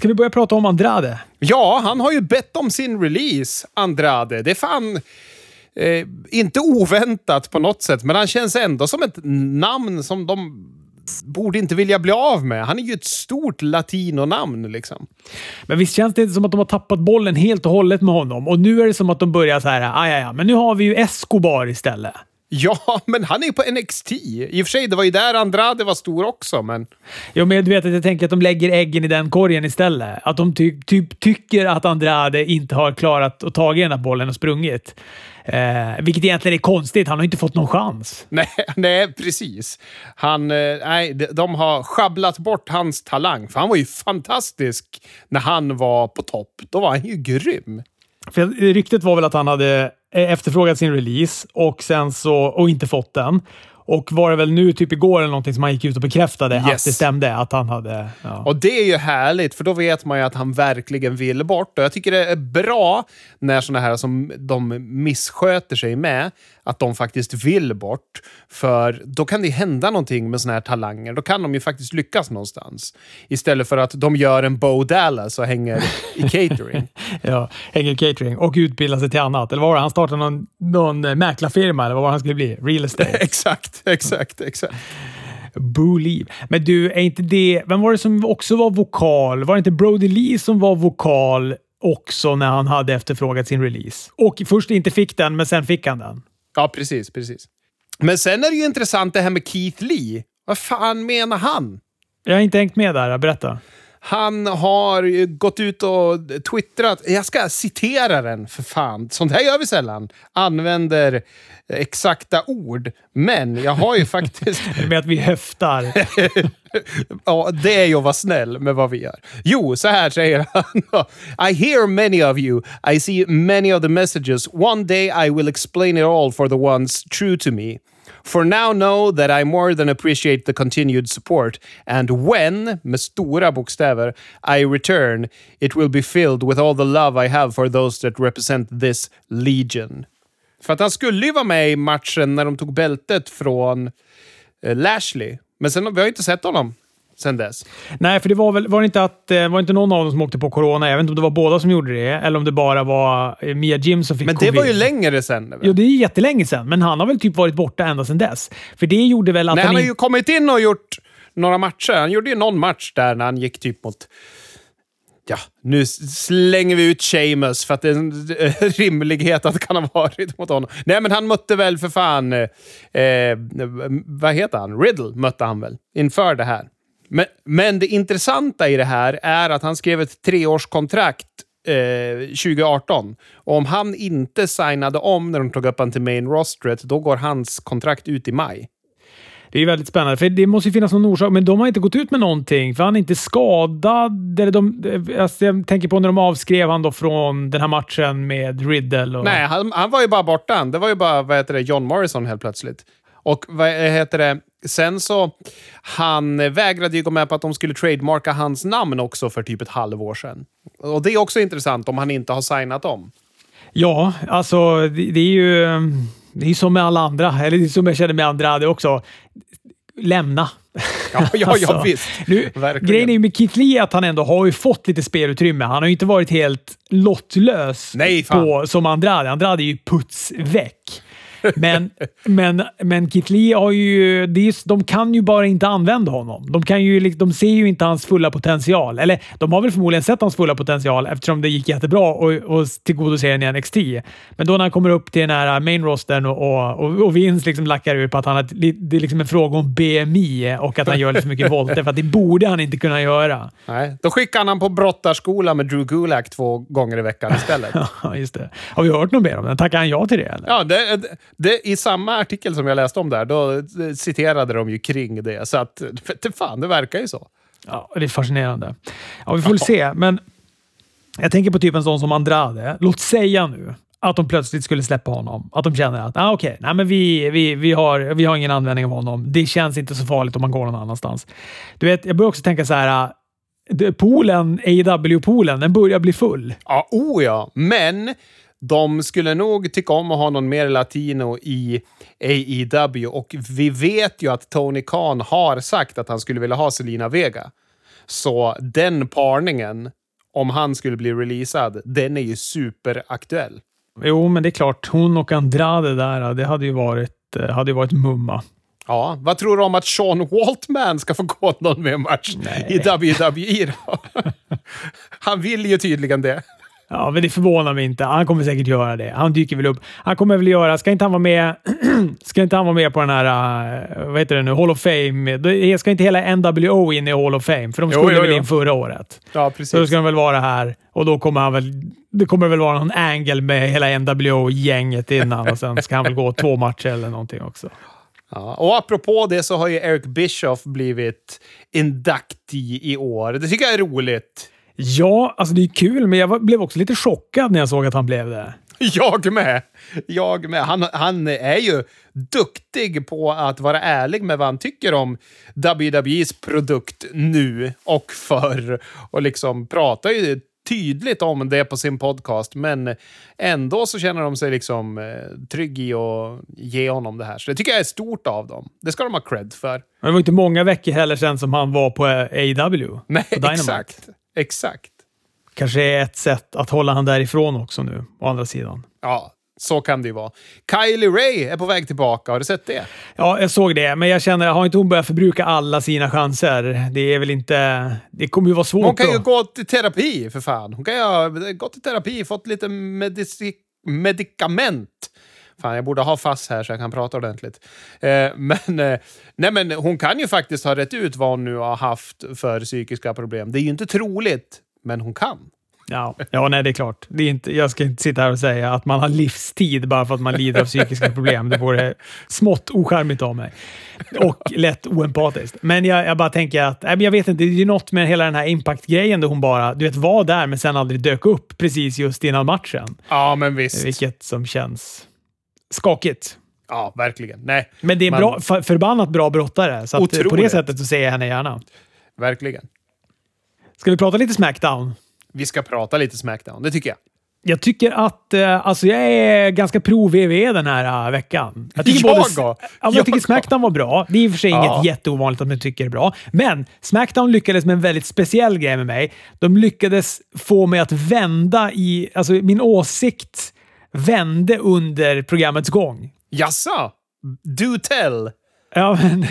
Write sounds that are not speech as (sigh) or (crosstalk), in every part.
ska vi börja prata om Andrade? Ja, han har ju bett om sin release, Andrade. Det är fan eh, inte oväntat på något sätt, men han känns ändå som ett namn som de borde inte vilja bli av med. Han är ju ett stort latinonamn liksom. Men visst känns det inte som att de har tappat bollen helt och hållet med honom? Och nu är det som att de börjar så här, aj, men nu har vi ju Escobar istället. Ja, men han är ju på NXT. I och för sig, det var ju där Andrade var stor också, men... Ja, men du vet att jag tänker att de lägger äggen i den korgen istället. Att de ty typ tycker att Andrade inte har klarat att ta den här bollen och sprungit. Eh, vilket egentligen är konstigt. Han har inte fått någon chans. Nej, (laughs) nej precis. Han, eh, nej, de har schabblat bort hans talang, för han var ju fantastisk när han var på topp. Då var han ju grym. För ryktet var väl att han hade efterfrågat sin release och, sen så, och inte fått den. Och var det väl nu, typ igår, eller någonting som han gick ut och bekräftade yes. att det stämde. Att han hade... Ja. Och det är ju härligt, för då vet man ju att han verkligen vill bort. Och jag tycker det är bra när såna här som de missköter sig med, att de faktiskt vill bort. För då kan det hända någonting med såna här talanger. Då kan de ju faktiskt lyckas någonstans. Istället för att de gör en Bo Dallas och hänger i (laughs) catering. ja, hänger i catering och utbildar sig till annat. Eller vad var det? Han startade någon, någon mäklarfirma, eller vad var det han skulle bli? Real estate? (laughs) exakt, exakt, exakt. Believe. Men du, är inte det... Vem var det som också var vokal? Var det inte Brody Lee som var vokal också när han hade efterfrågat sin release? Och först inte fick den, men sen fick han den. Ja, precis, precis. Men sen är det ju intressant det här med Keith Lee. Vad fan menar han? Jag har inte hängt med där. Berätta. Han har gått ut och twittrat. Jag ska citera den för fan. Sånt här gör vi sällan. Använder exakta ord. Men jag har ju faktiskt... (laughs) med att vi höftar. (laughs) ja, det är ju att vara snäll med vad vi gör. Jo, så här säger han. I hear many of you. I see many of the messages. One day I will explain it all for the ones true to me. For now know that I more than appreciate the continued support and when, med stora bokstäver, I return it will be filled with all the love I have for those that represent this legion. För att han skulle ju vara med i matchen när de tog bältet från eh, Lashley. Men sen, vi har inte sett honom sen dess. Nej, för det var väl var det inte att eh, var inte någon av dem som åkte på corona. Jag vet inte om det var båda som gjorde det, eller om det bara var eh, Mia Jim som fick Men det COVID. var ju längre sen. Jo, det är jättelänge sen, men han har väl typ varit borta ända sen dess. För det gjorde väl att Nej, han... han har ju kommit in och gjort några matcher. Han gjorde ju någon match där när han gick typ mot ja, nu slänger vi ut Seamus för att det är en (laughs) rimlighet att det kan ha varit mot honom. Nej, men han mötte väl för fan... Eh, vad heter han? Riddle mötte han väl inför det här. Men, men det intressanta i det här är att han skrev ett treårskontrakt eh, 2018. Och om han inte signade om när de tog upp honom till main rostret, då går hans kontrakt ut i maj. Det är väldigt spännande, för det måste ju finnas någon orsak, men de har inte gått ut med någonting, för han är inte skadad. Eller de, alltså jag tänker på när de avskrev han då från den här matchen med Riddle. Och... Nej, han, han var ju bara borta. Det var ju bara vad heter det, John Morrison helt plötsligt. Och vad heter det? Sen så, han vägrade ju gå med på att de skulle trademarka hans namn också för typ ett halvår sedan. Och det är också intressant om han inte har signat om. Ja, alltså det, är ju det är som med alla andra, eller det är som jag känner med andra det också. Lämna. Ja, ja, (laughs) alltså, ja visst. Nu, grejen är ju med Keith Lee att han ändå har ju fått lite spelutrymme. Han har ju inte varit helt lottlös Nej, på, som Andrade. Andrade är ju putsväck. Men, men, men Kit Lee har ju... Är, de kan ju bara inte använda honom. De, kan ju, de ser ju inte hans fulla potential. Eller de har väl förmodligen sett hans fulla potential eftersom det gick jättebra att tillgodose den i NXT. Men då när han kommer upp till den här main rostern och, och, och Vince liksom lackar ur på att han har, det är liksom en fråga om BMI och att han gör lite för mycket volter, för att det borde han inte kunna göra. Nej, då skickar han på brottarskola med Drew Gulak två gånger i veckan istället. (laughs) ja, just det. Har vi hört något mer om det? Tackar han ja till det? Eller? Ja, det, det, I samma artikel som jag läste om där, då citerade de ju kring det. Så att, vet fan, det verkar ju så. Ja, det är fascinerande. Ja, vi får väl se, men jag tänker på typ en sån som Andrade. Låt säga nu att de plötsligt skulle släppa honom. Att de känner att ah, okay, vi, vi, vi, har, vi har ingen användning av honom. Det känns inte så farligt om man går någon annanstans. Du vet, jag börjar också tänka så här. Poolen, AW-poolen, den börjar bli full. Ja, oh ja. Men de skulle nog tycka om att ha någon mer latino i AEW och vi vet ju att Tony Khan har sagt att han skulle vilja ha Selina Vega. Så den parningen, om han skulle bli releasad, den är ju superaktuell. Jo, men det är klart. Hon och Andrade där, det hade ju varit, eh, hade ju varit mumma. Ja, vad tror du om att Sean Waltman ska få gå någon mer match Nej. i WWE då? (laughs) Han vill ju tydligen det. Ja, men det förvånar mig inte. Han kommer säkert göra det. Han dyker väl upp. Han kommer väl göra... Ska inte han vara med, (clears throat) ska inte han vara med på den här... Uh, vad heter det nu? Hall of Fame. Ska inte hela NWO in i Hall of Fame? För de Jo, skulle jo, väl jo. in förra året. Ja, Så precis. då ska de väl vara här och då kommer han väl... Det kommer väl vara någon angle med hela NWO-gänget innan och sen ska han väl gå två matcher eller någonting också. Ja, och apropå det så har ju Eric Bischoff blivit inductee i år. Det tycker jag är roligt. Ja, alltså det är kul, men jag blev också lite chockad när jag såg att han blev det. Jag med! Jag med. Han, han är ju duktig på att vara ärlig med vad han tycker om WWEs produkt nu och förr. Och liksom pratar ju tydligt om det på sin podcast, men ändå så känner de sig liksom eh, trygg i att ge honom det här. Så det tycker jag är stort av dem. Det ska de ha cred för. Men det var inte många veckor heller sedan som han var på AEW. Nej, på exakt. Exakt. Kanske är ett sätt att hålla han därifrån också nu, å andra sidan. Ja, så kan det ju vara. Kylie Ray är på väg tillbaka. Har du sett det? Ja, jag såg det, men jag känner, har inte hon börjat förbruka alla sina chanser? Det är väl inte... Det kommer ju vara svårt Hon kan ju då. gå till terapi, för fan. Hon kan ju ha gått till terapi, fått lite medici- medikament. Fan, jag borde ha fass här så jag kan prata ordentligt. Eh, men, eh, nej, men hon kan ju faktiskt ha rätt ut vad hon nu har haft för psykiska problem. Det är ju inte troligt, men hon kan. Ja, ja nej, det är klart. Det är inte, jag ska inte sitta här och säga att man har livstid bara för att man lider av psykiska (laughs) problem. Det vore smått ocharmigt av mig. Och lätt oempatiskt. Men jag, jag bara tänker att, nej, men jag vet inte, det är ju något med hela den här impact-grejen där hon bara, du vet, var där men sen aldrig dök upp precis just innan matchen. Ja, men visst. Vilket som känns skakigt. Ja, verkligen. Nej, Men det är Man- bra, för, förbannat bra brottare, så eh, på det sättet så ser jag henne gärna. verkligen. Ska vi prata lite Smackdown? Vi ska prata lite Smackdown, det tycker jag. Jag tycker att eh, alltså jag är ganska pro-VV den här eh, veckan. Jag tycker, (laughs) Jag både, ja, Jag jag tycker? Smackdown var bra. Det är i och för sig Ja. inget jätteovanligt att man tycker är bra. Men Smackdown lyckades med en väldigt speciell grej med mig. De lyckades få mig att vända i... Alltså min åsikt vände under programmets gång. Jaså? Do tell! Ja, men,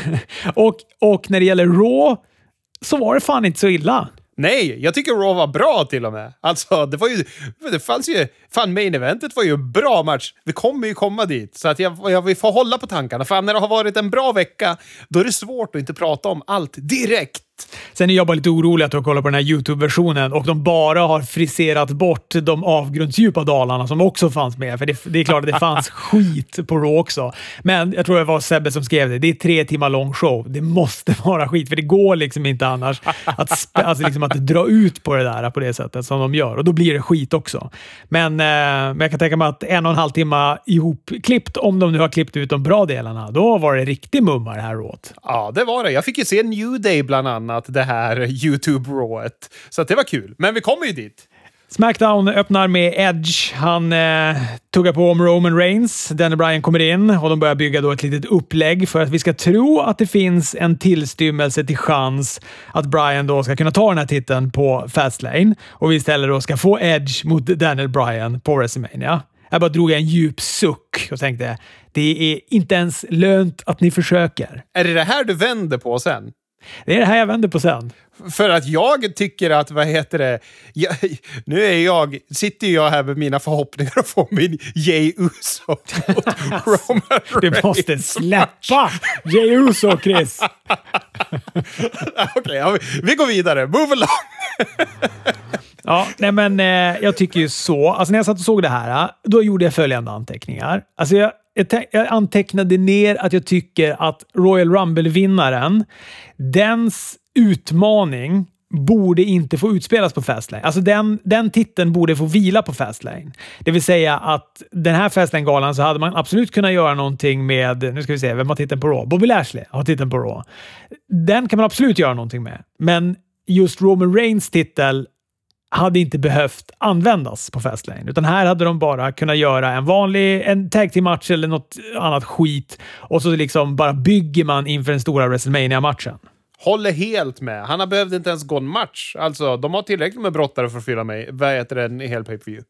och, och när det gäller Raw så var det fan inte så illa. Nej, jag tycker Raw var bra till och med. Alltså, det var ju... Det fanns ju... Fan, main eventet var ju en bra match. Vi kommer ju komma dit. Så att jag, jag, vi får hålla på tankarna. Fan, när det har varit en bra vecka, då är det svårt att inte prata om allt direkt. Sen är jag bara lite orolig att jag kollar på den här YouTube-versionen och de bara har friserat bort de avgrundsdjupa dalarna som också fanns med. För det, det är klart att det fanns (laughs) skit på Raw också. Men jag tror det var Sebbe som skrev det. Det är tre timmar lång show. Det måste (laughs) vara skit, för det går liksom inte annars att, alltså liksom att dra ut på det där på det sättet som de gör. Och då blir det skit också. Men, eh, men jag kan tänka mig att en och en halv timme ihopklippt, om de nu har klippt ut de bra delarna, då var det riktig mumma det här råt. Ja, det var det. Jag fick ju se New Day bland annat, det här YouTube-rået. Så att det var kul. Men vi kommer ju dit. Smackdown öppnar med Edge. Han eh, tuggar på om Roman Reigns. Danny Bryan kommer in och de börjar bygga då ett litet upplägg för att vi ska tro att det finns en tillstymmelse till chans att Bryan då ska kunna ta den här titeln på Fastlane och vi istället då ska få Edge mot Daniel Bryan på WrestleMania. Jag bara drog en djup suck och tänkte det är inte ens lönt att ni försöker. Är det det här du vänder på sen? Det är det här jag vänder på sen. För att jag tycker att, vad heter det, jag, nu är jag, sitter jag här med mina förhoppningar att få min Jay Uso mot (laughs) Roman Du måste släppa Jey Uso, Chris! (laughs) Okej, ja, vi- går vidare. Move along! Ja, nej men eh, jag tycker ju så. Alltså när jag satt och såg det här, då gjorde jag följande anteckningar. Alltså jag, jag, jag antecknade ner att jag tycker att Royal Rumble-vinnaren, dens utmaning borde inte få utspelas på Fastlane. Alltså den, den titeln borde få vila på Fastlane. Det vill säga att den här Fastlane-galan så hade man absolut kunnat göra någonting med, nu ska vi se, vem har titeln på Raw? Bobby Lashley har titeln på Raw. Den kan man absolut göra någonting med. Men just Roman Reigns titel hade inte behövt användas på Fastlane. Utan här hade de bara kunnat göra en vanlig en tag team match eller något annat skit och så liksom bara bygger man inför den stora WrestleMania matchen Håller helt med. Han har behövt inte ens gå en match. Alltså, de har tillräckligt med brottare för att fylla mig. Vad heter det? En hel pay-per-view.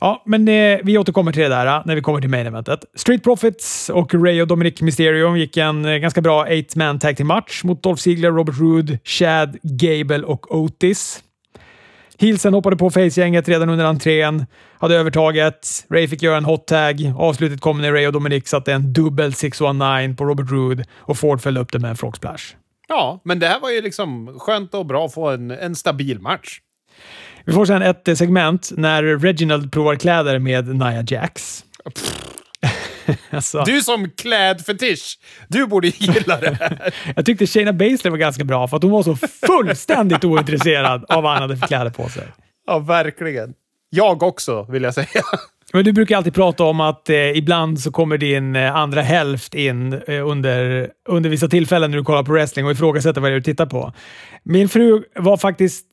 Ja, men eh, vi återkommer till det där eh, när vi kommer till main eventet. Street Profits och Ray och Dominic Mysterio gick en eh, ganska bra eight man tag team match mot Dolph Ziggler, Robert Roode, Chad, Gable och Otis. Heelsen hoppade på face-gänget redan under entrén, hade övertaget. Ray fick göra en hot tag. Avslutet kom när Ray och Dominic satte en dubbel 619 på Robert Roode och Ford följde upp det med en frog splash. Ja, men det här var ju liksom skönt och bra att få en, en stabil match. Vi får sen ett segment när Reginald provar kläder med Nia Jax. (laughs) alltså, Du som klädfetisch, du borde gilla det här. (laughs) jag tyckte Shayna Baszler var ganska bra för att hon var så fullständigt ointresserad av vad han hade för kläder på sig. Ja, verkligen. Jag också, vill jag säga. (laughs) Men du brukar alltid prata om att eh, ibland så kommer din eh, andra hälft in eh, under, under vissa tillfällen när du kollar på wrestling och ifrågasätter vad det är du tittar på. Min fru var faktiskt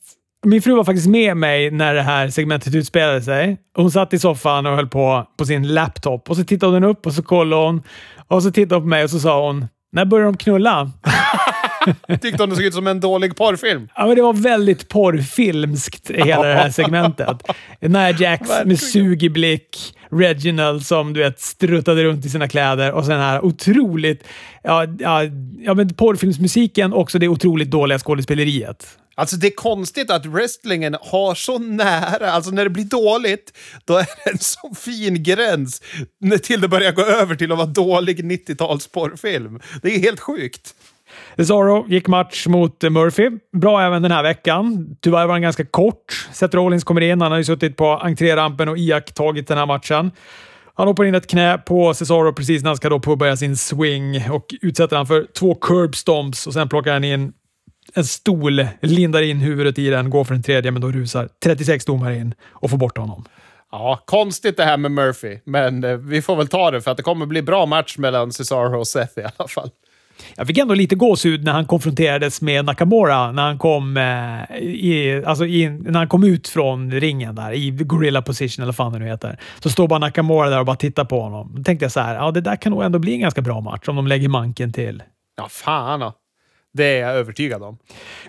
min fru var faktiskt med mig när det här segmentet utspelade sig. Hon satt i soffan och höll på på sin laptop och så tittade hon upp och så kollade hon och så tittade hon på mig och så sa hon “När börjar de knulla?” (laughs) Tyckte hon det såg ut som en dålig porrfilm. Ja, men det var väldigt porrfilmskt, (laughs) hela det här segmentet. Nia Jax med sugig blick, Reginald som du vet struttade runt i sina kläder och sen här otroligt... Ja, ja, ja men porrfilmsmusiken också det otroligt dåliga skådespeleriet. Alltså det är konstigt att wrestlingen har så nära, alltså när det blir dåligt, då är det en så fin gräns när- till det börjar gå över till att vara dålig 90-tals porrfilm. Det är helt sjukt. Cesaro gick match mot eh, Murphy. Bra även den här veckan. Tyvärr var den ganska kort. Seth Rollins kommer in. Han har ju suttit på entrérampen och iakttagit den här matchen. Han hoppar in ett knä på Cesaro precis när han ska då påbörja sin swing och utsätter han för två curb stomps och sen plockar han in en stol, lindar in huvudet i den, går för en tredje, men då rusar 36 domare in och får bort honom. Ja, konstigt det här med Murphy, men eh, vi får väl ta det för att det kommer bli bra match mellan Cesaro och Seth i alla fall. Jag fick ändå lite gåshud när han konfronterades med Nakamura när han kom, eh, i, alltså i, när han kom ut från ringen där i gorilla position eller vad fan det nu heter. Så står bara Nakamura där och bara tittar på honom. Då tänkte jag så här, ja det där kan nog ändå bli en ganska bra match om de lägger manken till. Ja, fan då. Det är jag övertygad om.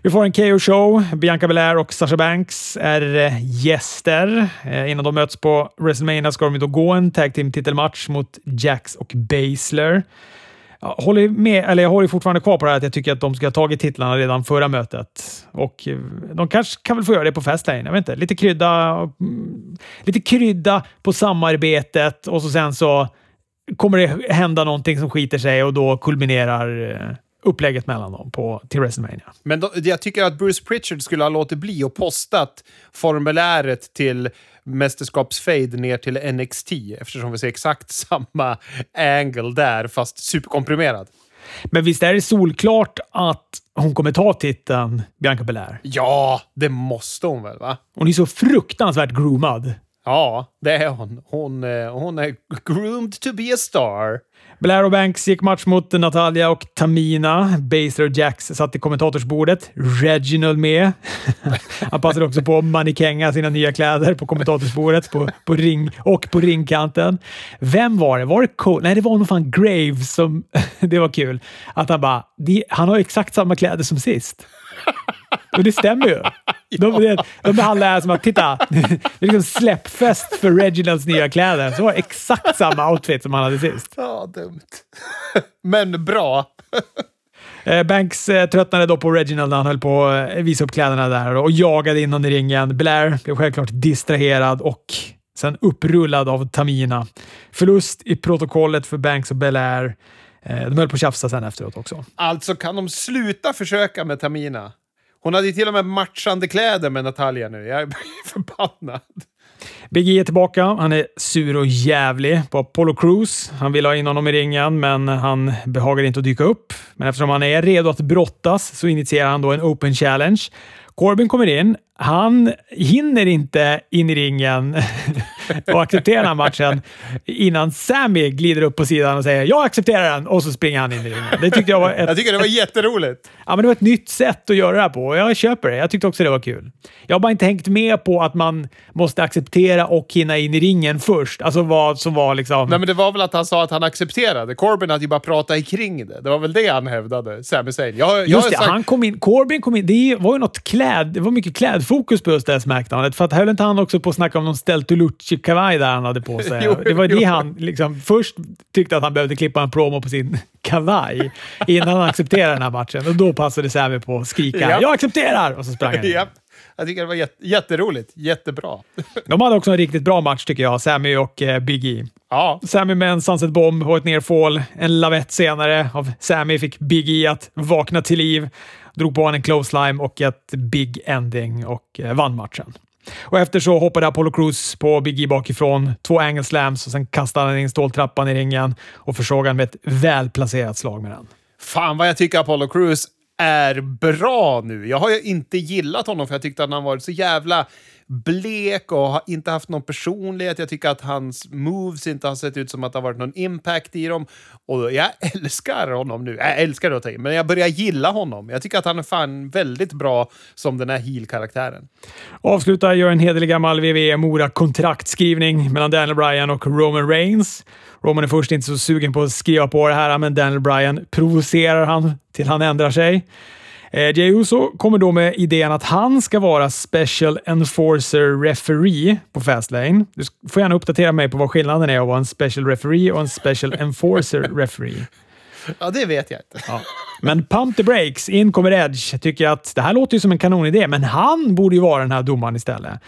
Vi får en KO-show. Bianca Belair och Sasha Banks är eh, gäster. Eh, innan de möts på WrestleMania ska de då gå en tag team titelmatch mot Jax och Basler. Jag håller, med, eller jag håller fortfarande kvar på det här att jag tycker att de ska ha tagit titlarna redan förra mötet. Och eh, de kanske kan väl få göra det på Fastlane. Jag vet inte. Lite krydda, mm, lite krydda på samarbetet och så sen så kommer det hända någonting som skiter sig och då kulminerar upplägget mellan dem på, till WrestleMania. Men då, jag tycker att Bruce Pritchard skulle ha låtit bli och postat formuläret till mästerskapsfade ner till NXT eftersom vi ser exakt (laughs) samma angle där fast superkomprimerad. Men visst är det solklart att hon kommer ta titeln, Bianca Belair? Ja, det måste hon väl va? Hon är så fruktansvärt groomad. Ja, det är hon. Hon, eh, hon är groomed to be a star. Blair och Banks gick match mot Natalia och Tamina. Baszler och Jax satt i kommentatorsbordet. Reginald med. (laughs) Han passade också på att mannekänga sina nya kläder på kommentatorsbordet på, på ring, och på ringkanten. Vem var det? Var det Cole? Nej, det var nog fan Graves som... (laughs) det var kul. Att han bara... Han har exakt samma kläder som sist. Och det stämmer ju. De, de, behandlar det som att titta, det är liksom släppfest för Reginalds nya kläder. Så var det exakt samma outfit som han hade sist. Ja, dumt. Men bra. Eh, Banks eh, tröttnade då på Reginald när han höll på att eh, visa upp kläderna där och jagade in honom i ringen. Blair blev självklart distraherad och sen upprullad av Tamina. Förlust i protokollet för Banks och Belair. De höll på att tjafsa sen efteråt också. Alltså, kan de sluta försöka med Tamina? Hon hade ju till och med matchande kläder med Natalia nu. Jag är (laughs) förbannad. Big E är tillbaka. Han är sur och jävlig på Apollo Cruise. Han vill ha in honom i ringen, men han behagar inte att dyka upp. Men eftersom han är redo att brottas så initierar han då en Open Challenge. Corbin kommer in. Han hinner inte in i ringen och acceptera den här matchen innan Sammy glider upp på sidan och säger “Jag accepterar den” och så springer han in i ringen. Det tyckte jag var ett, Jag tycker det var jätteroligt. ja, men det var ett nytt sätt att göra det här på och jag köper det. Jag tyckte också det var kul. Jag har bara inte hängt med på att man måste acceptera och hinna in i ringen först. Alltså vad som var liksom... Nej, men det var väl att han sa att han accepterade. Corbin hade ju bara pratat kring det. Det var väl det han hävdade, Sami Zayn. Jag, jag Just det, sagt- han kom in, Corbin kom in. Det var ju något kläd, det var mycket klädfokus på just det Smackdownet. För att höll inte han också på att snacka om någon Steltolucci-kavaj där han hade på sig? (laughs) Jo, det var jo. det han liksom, först tyckte att han behövde klippa en promo på sin kavaj innan han accepterade den här matchen. Och då passade Sammy på att skrika Ja. “Jag accepterar!” och så sprang han. Japp. Jag tycker det var jätte, jätteroligt. Jättebra. (laughs) De hade också en riktigt bra match tycker jag, Sammy och eh, Big E. Ja, Sammy med en Sunset Bomb och ett nerfall. En lavett senare av Sammy fick Big E att vakna till liv. Drog på honom en close lime och ett big ending och eh, vann matchen. Och efter så hoppade Apollo Cruz på Big E bakifrån, två angle slams och sen kastade han in ståltrappan i ringen och försåg han med ett välplacerat slag med den. fan vad jag tycker Apollo Cruz är bra nu. Jag har ju inte gillat honom för jag tyckte att han varit så jävla blek och har inte haft någon personlighet. Jag tycker att hans moves inte har sett ut som att det har varit någon impact i dem. Och jag älskar honom nu. Jag älskar det att ta men jag börjar gilla honom. Jag tycker att han är fan väldigt bra som den här heel-karaktären. Avslutar gör en hederlig gammal WWE Mora kontraktskrivning mellan Daniel Bryan och Roman Reigns. Roman är först inte så sugen på att skriva på det här, men Daniel Bryan provocerar han till han ändrar sig. Eh, Jey Uso kommer då med idén att han ska vara Special Enforcer Referee på Fastlane. Du får gärna uppdatera mig på vad skillnaden är att vara en Special Referee och en Special Enforcer (laughs) Referee. Ja, det vet jag inte. Ja. Men pump the breaks, in kommer Edge. Tycker att det här låter ju som en kanonidé, men han borde ju vara den här domaren istället.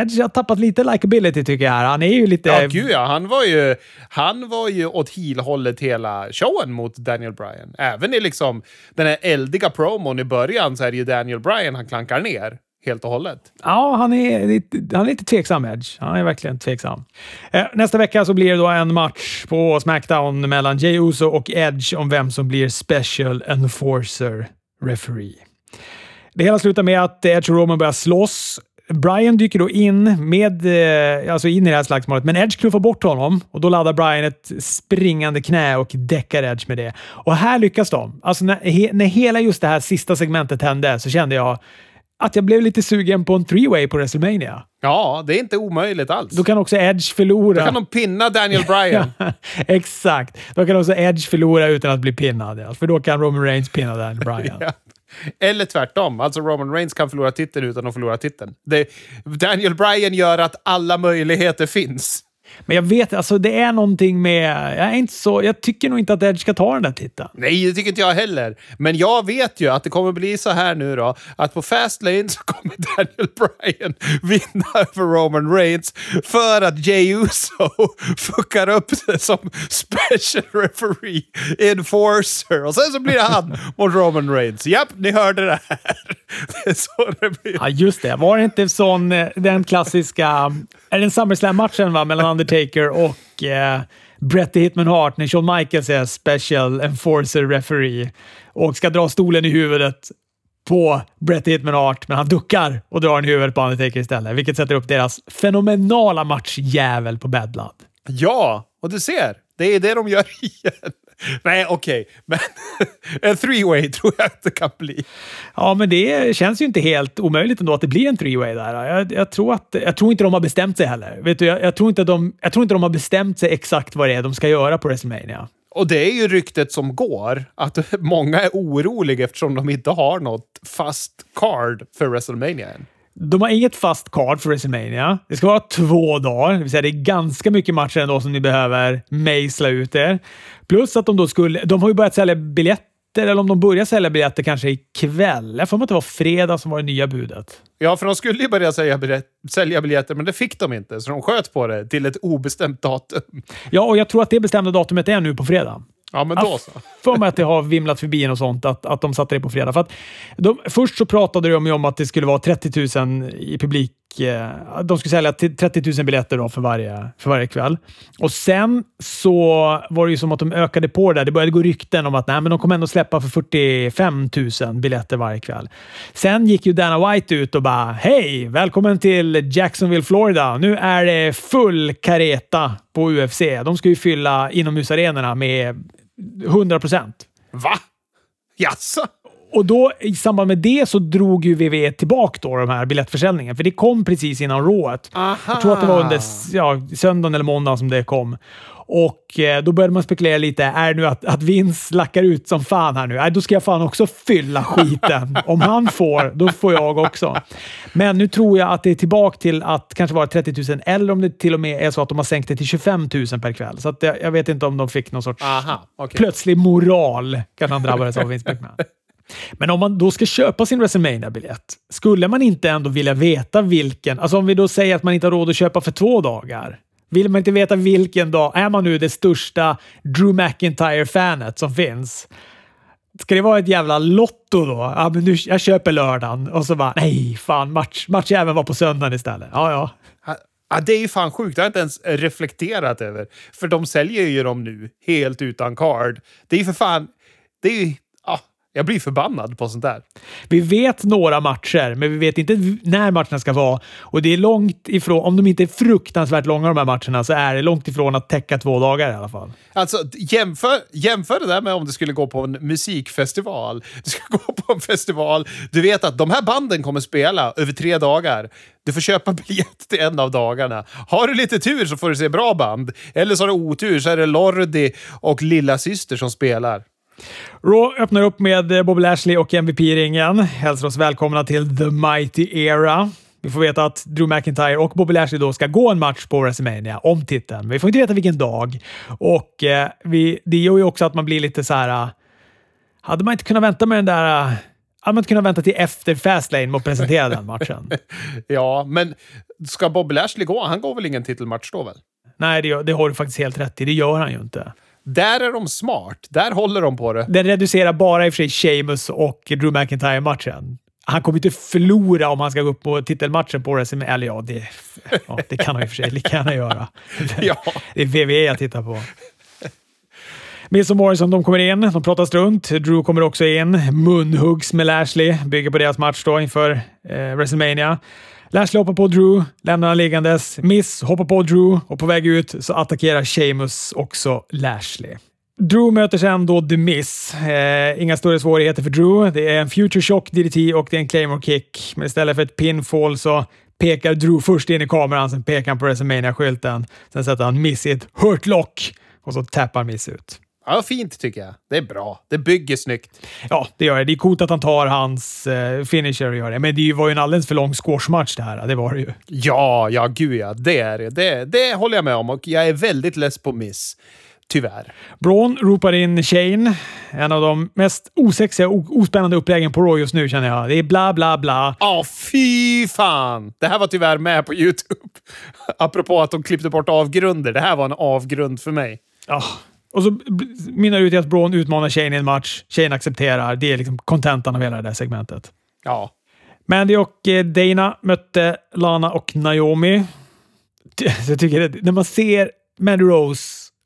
Edge har tappat lite likability tycker jag. Han är ju lite... Ja, gud ja. Han var ju, han var ju åt heel-hållet hela showen mot Daniel Bryan. Även i liksom den här eldiga promon i början så är det ju Daniel Bryan han klankar ner helt och hållet. Ja, han är, lite, han är lite tveksam, Edge. Han är verkligen tveksam. Eh, nästa vecka så blir det då en match på Smackdown mellan Jey Uso och Edge om vem som blir Special Enforcer Referee. Det hela slutar med att Edge och Roman börjar slåss. Brian dyker då in, med, eh, alltså in i det här slagsmålet, men Edge knuffar bort honom och då laddar Brian ett springande knä och däckar Edge med det. Och här lyckas de. Alltså när, he, när hela just det här sista segmentet hände så kände jag att jag blev lite sugen på en three-way på WrestleMania. Ja, det är inte omöjligt alls. Då kan också Edge förlora. Då kan de pinna Daniel Bryan. (laughs) Exakt. Då kan också Edge förlora utan att bli pinnad. För då kan Roman Reigns pinna Daniel Bryan. (laughs) Ja. Eller tvärtom. Alltså Roman Reigns kan förlora titeln utan att förlora titeln. Det, Daniel Bryan gör att alla möjligheter finns. Men jag vet, alltså det är någonting med... Jag, är inte så, jag tycker nog inte att Edge ska ta den där titeln. Nej, det tycker inte jag heller. Men jag vet ju att det kommer bli så här nu då, att på Fastlane så kommer (laughs) Daniel Bryan vinna över Roman Reigns för att Jey Uso (laughs) fuckar upp det som special referee enforcer. Och sen så blir det han (laughs) mot Roman Reigns. Japp, ni hörde det här. Det är så det blir. Ja, just det. Var det inte sån, eh, den klassiska... Är det en SummerSlam-matchen mellan Undertaker och eh, Bret the Hitman Hart när Shawn Michaels är special enforcer referee och ska dra stolen i huvudet på Bret the Hitman Hart, men han duckar och drar den i huvudet på Undertaker istället, vilket sätter upp deras fenomenala matchjävel på Bad Blood. Ja, och du ser. Det är det de gör (laughs) igen. (laughs) Nej, okej. Men (laughs) en three-way tror jag att det kan bli. Ja, men det känns ju inte helt omöjligt ändå att det blir en three-way där. Jag, jag, tror att, jag tror inte de har bestämt sig heller. Vet du, jag, jag, tror inte de, jag tror inte de har bestämt sig exakt vad det är de ska göra på WrestleMania. Och det är ju ryktet som går, att (laughs) många är oroliga eftersom de inte har något fast card för WrestleMania än. De har inget fast card för WrestleMania. Det ska vara två dagar, det vill säga det är ganska mycket matcher ändå som ni behöver mejsla ut er. Plus att de då skulle... De har ju börjat sälja biljetter, eller om de börjar sälja biljetter kanske ikväll. Jag får mig att det var fredag som var det nya budet. Ja, för de skulle ju börja sälja, sälja biljetter, men det fick de inte, så de sköt på det till ett obestämt datum. Ja, och jag tror att det bestämda datumet är nu på fredag. Ja, men då så. för mig att det har vimlat förbi och sånt, att, att de satte det på fredag. För att de, först så pratade de ju om att det skulle vara 30 000 i publik Eh, de skulle sälja 30 000 biljetter då för, varje, för varje kväll. Och Sen så var det ju som att de ökade på det där. Det började gå rykten om att nej, men de kommer ändå släppa för 45 000 biljetter varje kväll. Sen gick ju Dana White ut och bara “Hej! Välkommen till Jacksonville, Florida. Nu är det full kareta på UFC. De ska ju fylla inomhusarenorna med 100 procent. Va? Jaså? Och då i samband med det så drog ju WWE tillbaka då de här biljettförsäljningen, för det kom precis innan Rawet. Jag tror att det var under ja, söndagen eller måndagen som det kom. Och eh, då började man spekulera lite. Är det nu att, att Vince lackar ut som fan här nu? Äh, då ska jag fan också fylla skiten. (laughs) Om han får, då får jag också. Men nu tror jag att det är tillbaka till att kanske vara 30 000 eller om det till och med är så att de har sänkt det till 25 000 per kväll. Så att jag, jag vet inte om de fick någon sorts Aha, okay. plötslig moral kan han drabbades av Vince McMahon. (laughs) Men om man då ska köpa sin WrestleMania-biljett, skulle man inte ändå vilja veta vilken? Alltså om vi då säger att man inte har råd att köpa för två dagar. Vill man inte veta vilken dag? Är man nu det största Drew McIntyre-fanet som finns? Ska det vara ett jävla lotto då? Ja, men nu, jag köper lördagen och så bara nej, fan match, matchjäveln var på söndagen istället. Ja, ja. Ja, det är ju fan sjukt. Det har jag inte ens reflekterat över. För de säljer ju dem nu helt utan card. Det är ju för fan... Det är ju jag blir förbannad på sånt där. Vi vet några matcher, men vi vet inte när matcherna ska vara. Och det är långt ifrån, om de inte är fruktansvärt långa de här matcherna, så är det långt ifrån att täcka två dagar i alla fall. Alltså, jämför, jämför det där med om du skulle gå på en musikfestival. Du ska (laughs) gå på en festival, du vet att de här banden kommer spela över tre dagar. Du får köpa (laughs) biljett till en av dagarna. Har du lite tur så får du se bra band. Eller så har du otur så är det Lordi och Lilla Syster som spelar. Raw öppnar upp med Bobby Lashley och MVP-ringen. Hälsar oss välkomna till The Mighty Era. Vi får veta att Drew McIntyre och Bobby Lashley då ska gå en match på WrestleMania om titeln. Men vi får inte veta vilken dag. Och eh, vi, det gör ju också att man blir lite så här... Uh, hade man inte kunnat vänta med den där... Uh, hade man inte kunnat vänta till efter Fastlane med att presentera den matchen? (laughs) ja, men ska Bobby Lashley gå? Han går väl ingen titelmatch då väl? Nej, det, det har du faktiskt helt rätt i. Det gör han ju inte. Där är de smart. Där håller de på det. Den reducerar bara i och för sig Sheamus och Drew McIntyre-matchen. Han kommer inte förlora om han ska gå upp på titelmatchen på WrestleMania. Eller ja, det, ja, det kan han i och för sig lika gärna göra. (laughs) ja. Det är WWE jag tittar på. Miz och Morrison de kommer in, de pratar strunt. Drew kommer också in. Munhuggs med Lashley, bygger på deras match då inför eh, WrestleMania. Lashley hoppar på Drew, lämnar han liggandes. Miss hoppar på Drew och på väg ut så attackerar Sheamus också Lashley. Drew möter sen då The Miss. Eh, inga större svårigheter för Drew. Det är en Future Shock DDT och det är en Claymore Kick. Men istället för ett pinfall så pekar Drew först in i kameran, sen pekar han på WrestleMania-skylten. Sen sätter han Miss i ett Hurt Lock och så tappar Miss ut. Ja, fint tycker jag. Det är bra. Det bygger snyggt. Ja, det gör det. Det är coolt att han tar hans uh, finisher och gör det. Men det var ju en alldeles för lång squashmatch det här. Det var det ju. Ja, ja, gud ja. Det är det. det. Det håller jag med om och jag är väldigt less på miss. Tyvärr. Braun ropar in Shane. En av de mest osexiga och ospännande uppläggen på Raw just nu känner jag. Det är bla, bla, bla. Ja, oh, fy fan! Det här var tyvärr med på YouTube. (laughs) Apropå att de klippte bort avgrunder. Det här var en avgrund för mig. Ja, och så mynnar ut i att Braun utmanar Shane i en match. Shane accepterar. Det är liksom kontentan av hela det där segmentet. Ja. Mandy och eh, Dana mötte Lana och Naomi. (laughs) Jag tycker det, när man ser Mandy Rose,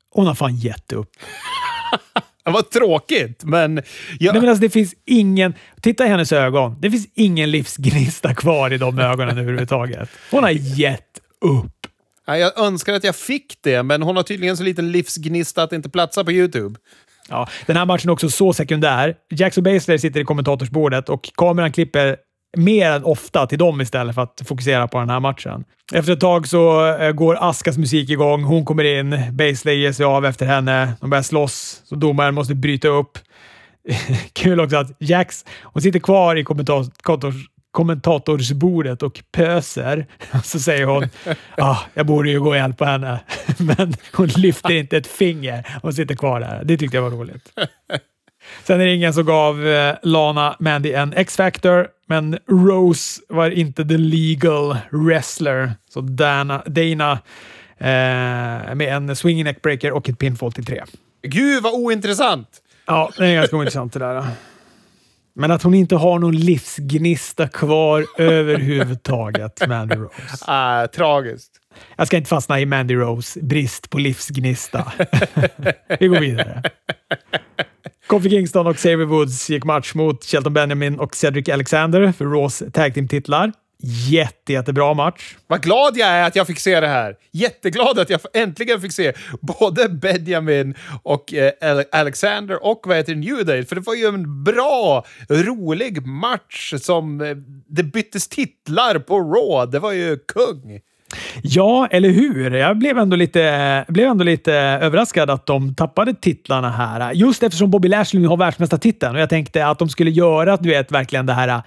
hon har fan gett upp. (laughs) Det var tråkigt, men... Jag... Nej, men alltså, det finns ingen... Titta i hennes ögon. Det finns ingen livsgnista kvar i de ögonen (laughs) överhuvudtaget. Hon har gett upp. Jag önskar att jag fick det, men hon har tydligen så liten livsgnista att det inte platsar på YouTube. Ja, den här matchen är också så sekundär. Jackson Basler sitter i kommentatorsbordet och kameran klipper mer än ofta till dem istället för att fokusera på den här matchen. Efter ett tag så eh, går Askas musik igång. Hon kommer in. Baszler ger sig av efter henne. De börjar slåss, så domaren måste bryta upp. (laughs) Kul också att Jax, hon sitter kvar i kommentators, kommentatorsbordet och pöser. (laughs) Så säger hon ah, jag borde ju gå och hjälpa henne, (laughs) men hon lyfter inte ett finger och sitter kvar där. Det tyckte jag var roligt. Sen är det ingen som gav eh, Lana Mandy en X-Factor, men Rose var inte the legal wrestler. Så Dana, Dana eh, med en swinging neckbreaker och ett pinfall till tre. Gud vad ointressant! Ja, det är ganska ointressant det där. Men att hon inte har någon livsgnista kvar (laughs) överhuvudtaget, Mandy Rose. Ah, tragiskt. Jag ska inte fastna i Mandy Rose brist på livsgnista. (laughs) Vi går vidare. Kofi Kingston och Xavier Woods gick match mot Shelton Benjamin och Cedric Alexander för Raws tag team-titlar. Jätte, jättebra match. Vad glad jag är att jag fick se det här. Jätteglad att jag äntligen fick se både Benjamin och eh, Alexander och vad heter New Day. För det var ju en bra, rolig match som eh, det byttes titlar på Raw. Det var ju kung. Ja, eller hur? Jag blev ändå, lite, blev ändå lite överraskad att de tappade titlarna här. Just eftersom Bobby Lashley nu har världsmästartiteln och jag tänkte att de skulle göra du vet, verkligen det här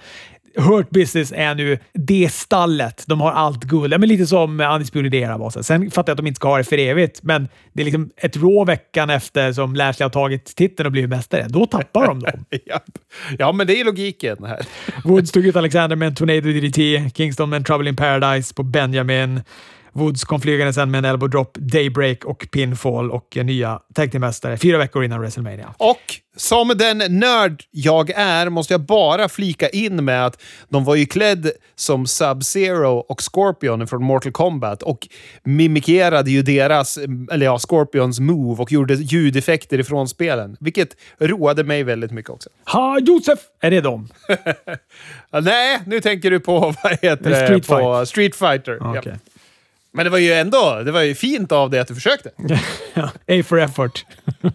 Hurt Business är nu det stallet. De har allt guld. Ja, men lite som Undisputed Era var. Sen fattar jag att de inte ska ha det för evigt, men det är liksom ett rå veckan efter som Lashley har tagit titeln och blivit mästare. Då tappar de dem. (laughs) ja. ja, men det är logiken här. Woods tog ut Alexander med en Tornado DDT, Kingston med en Trouble in Paradise på Benjamin. Woods kom flygande sen med en elbow drop, daybreak och pinfall och nya tag fyra veckor innan WrestleMania. Och som den nörd jag är måste jag bara flika in med att de var ju klädd som Sub-Zero och Scorpion från Mortal Kombat och mimikerade ju deras, eller ja, Scorpions move och gjorde ljudeffekter ifrån spelen. Vilket roade mig väldigt mycket också. Ha Josef! Är det dem? (laughs) Nej, nu tänker du på vad heter det? Street på Fight. Street Fighter. Okay. Ja. Men det var ju ändå det var ju fint av dig att du försökte. (laughs) A for effort. (laughs)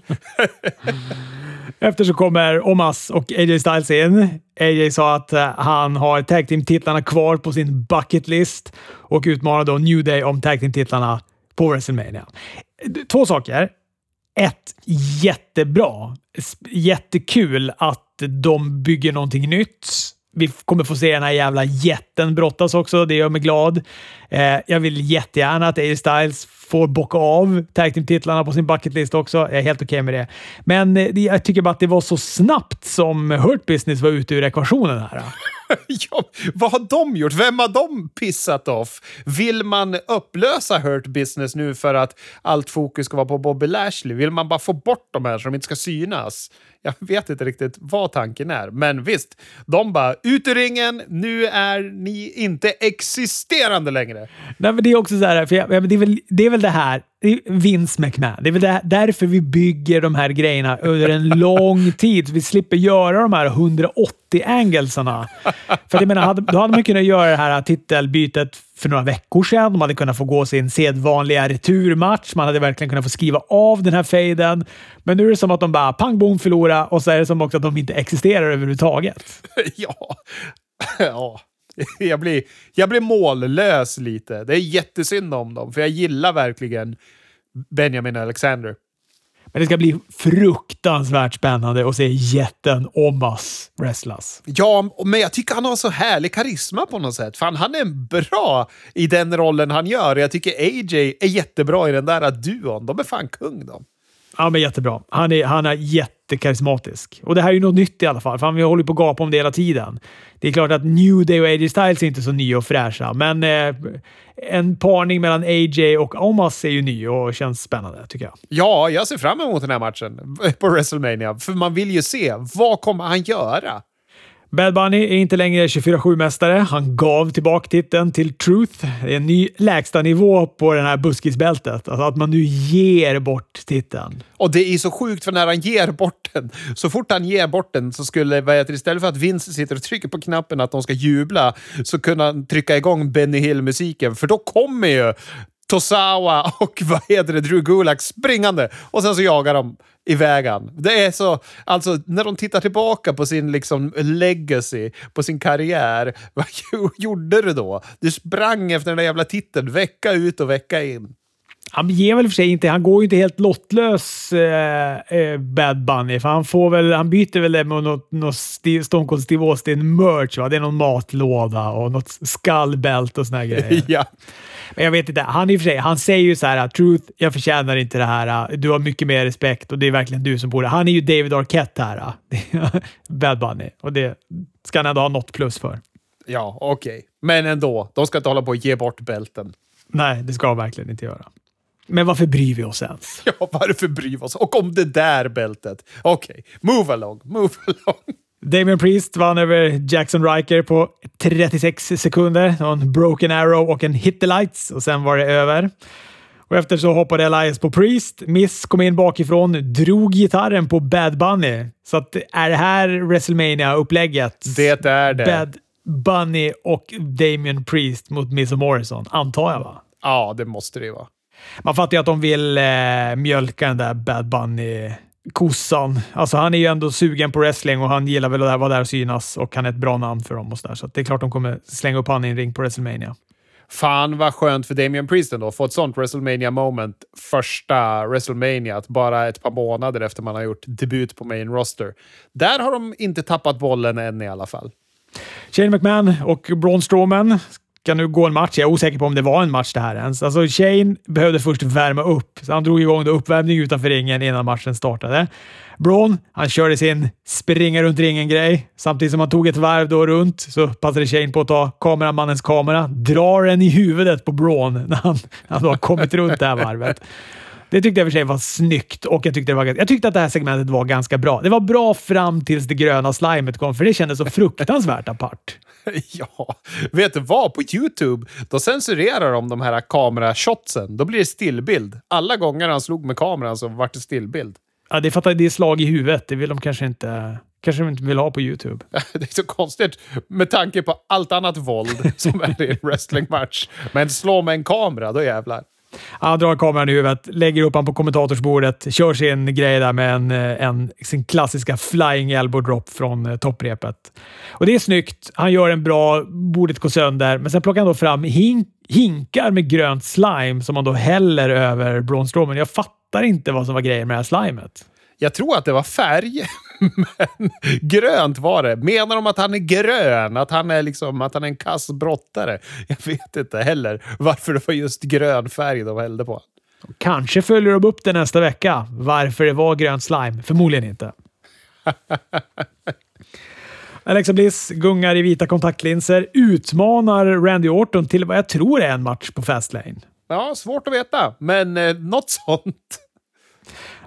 Efter så kommer Omas och AJ Styles in. AJ sa att eh, han har tag team-titlarna kvar på sin bucket list och utmanar då New Day om tag team-titlarna på WrestleMania. Två saker. Ett, jättebra. Jättekul att de bygger någonting nytt vi kommer få se den här jävla jätten brottas också. Det gör mig glad. Eh, jag vill jättegärna att AJ Styles får bocka av tag team-titlarna på sin bucketlist också. Jag är helt okej okay med det. Men eh, jag tycker bara att det var så snabbt som Hurt Business var ute ur ekvationen här. (laughs) ja, vad har de gjort? Vem har de pissat off? Vill man upplösa Hurt Business nu för att allt fokus ska vara på Bobby Lashley? Vill man bara få bort de här så de inte ska synas? Jag vet inte riktigt vad tanken är, men visst. De bara ut ur ringen, nu är ni inte existerande längre. Nej, men det är också så här, för jag, det, är väl, det är väl det här, Vince McMahon. Det är väl där, därför vi bygger de här grejerna under en (laughs) lång tid. Så vi slipper göra de här 180 anglesarna. För jag menar, hade, då hade man kunnat göra det här titelbytet för några veckor sedan. De hade kunnat få gå sin sedvanliga returmatch. Man hade verkligen kunnat få skriva av den här fejden. Men nu är det som att de bara pang bom förlora och så är det som också att de inte existerar överhuvudtaget. (laughs) ja. ja. (laughs) Jag blir, jag blir mållös lite. Det är jättesynd om dem, för jag gillar verkligen Benjamin Alexander. Men det ska bli fruktansvärt spännande att se jätten Omas wrestlas. Ja, men jag tycker han har så härlig karisma på något sätt. Fan, han är bra i den rollen han gör. Jag tycker AJ är jättebra i den där duon. De är fan kung de. Ja, men jättebra. Han är, han är jättekarismatisk. Och det här är ju något nytt i alla fall, för vi håller på att gapa om det hela tiden. Det är klart att New Day och AJ Styles är inte så nya och fräscha, men eh, en parning mellan AJ och Omas är ju ny och känns spännande, tycker jag. Ja, jag ser fram emot den här matchen på WrestleMania, för man vill ju se vad kommer han göra? Bad Bunny är inte längre 24-7-mästare. Han gav tillbaka titeln till Truth. Det är en ny lägstanivå på det här buskisbältet. Alltså att man nu ger bort titeln. Och det är så sjukt, för när han ger bort den, så fort han ger bort den så skulle, vad heter, istället för att Vince sitter och trycker på knappen att de ska jubla, så kunde han trycka igång Benny Hill-musiken, för då kommer ju Tosawa och (laughs) vad heter det, Drew Gulak springande och sen så jagar de iväg han. Det är så, alltså när de tittar tillbaka på sin liksom legacy, på sin karriär, (laughs) vad gjorde du då? Du sprang efter den där jävla titeln vecka ut och vecka in. Han ger väl för sig inte, han går ju inte helt lottlös, eh, eh, Bad Bunny, för han, får väl, han byter väl det med något, något Stone Cold Steve Austin-merch. Det är någon matlåda och något skallbält och såna (laughs) grejer. ja. Men jag vet inte. Han, i och för sig, han säger ju så här “Truth, jag förtjänar inte det här. Du har mycket mer respekt och det är verkligen du som borde...” Han är ju David Arquette här. (laughs) Bad Bunny. Och det ska han ändå ha något plus för. Ja, okej. Okay. Men ändå, de ska inte hålla på och ge bort bälten. Nej, det ska de verkligen inte göra. Men varför bryr vi oss ens? (laughs) Ja, varför bryr vi oss? Och om det där bältet. Okej, okay. move along, move (laughs) along. Damien Priest vann över Jackson Riker på 36 sekunder. En broken arrow och en hit the lights och sen var det över. Och efter så hoppade Elias på Priest. Miss kom in bakifrån, drog gitarren på Bad Bunny. Så att, är det här wrestlemania upplägget Det är det. Bad Bunny och Damien Priest mot Miss och Morrison, antar jag va? Ja, det måste det ju vara. Man fattar ju att de vill eh, mjölka den där Bad Bunny-kossan. Alltså han är ju ändå sugen på wrestling och han gillar väl att vara där och synas och han är ett bra namn för dem och så där. Så det är klart de kommer slänga upp han i en ring på WrestleMania. Fan vad skönt för Damien Priest ändå. Få ett sånt WrestleMania moment första WrestleMania, att bara ett par månader efter man har gjort debut på main roster. Där har de inte tappat bollen än i alla fall. Shane McMahon och Braun Strowman ska nu gå en match. Jag är osäker på om det var en match det här ens. Alltså Shane behövde först värma upp, så han drog igång uppvärmning utanför ringen innan matchen startade. Braun, han körde sin springa runt ringen-grej. Samtidigt som han tog ett varv då runt så passade Shane på att ta kameramannens kamera, drar den i huvudet på Braun när han, han har kommit runt det här varvet. Det tyckte jag för sig var snyggt och jag tyckte, det var, jag tyckte att det här segmentet var ganska bra. Det var bra fram tills det gröna slimet kom, för det kändes så fruktansvärt apart. (laughs) Ja, vet du vad? På YouTube, då censurerar de de här kamerashotsen. Då blir det stillbild. Alla gånger han slog med kameran så vart det stillbild. Ja, det att det är slag i huvudet. Det vill de kanske inte, kanske de inte vill ha på YouTube. (laughs) Det är så konstigt med tanke på allt annat våld som är i en wrestlingmatch. Men slå med en kamera, då jävlar. Han drar kameran i huvudet, lägger upp han på kommentatorsbordet, kör sin grej där med en, eh, en, sin klassiska flying elbow drop från eh, topprepet. Och det är snyggt. Han gör en bra, bordet går sönder, men sen plockar han då fram hink, hinkar med grönt slime som han då häller över Braun Strowman. Jag fattar inte vad som var grejen med det här slimet. Jag tror att det var färg, men grönt var det. Menar de att han är grön? Att han är, liksom, att han är en kass brottare? Jag vet inte heller varför det var just grön färg de hällde på. Kanske följer de upp det nästa vecka. Varför det var grönt slime? Förmodligen inte. (laughs) Alexa Bliss gungar i vita kontaktlinser, utmanar Randy Orton till vad jag tror är en match på Fastlane. Ja, svårt att veta, men eh, något sånt.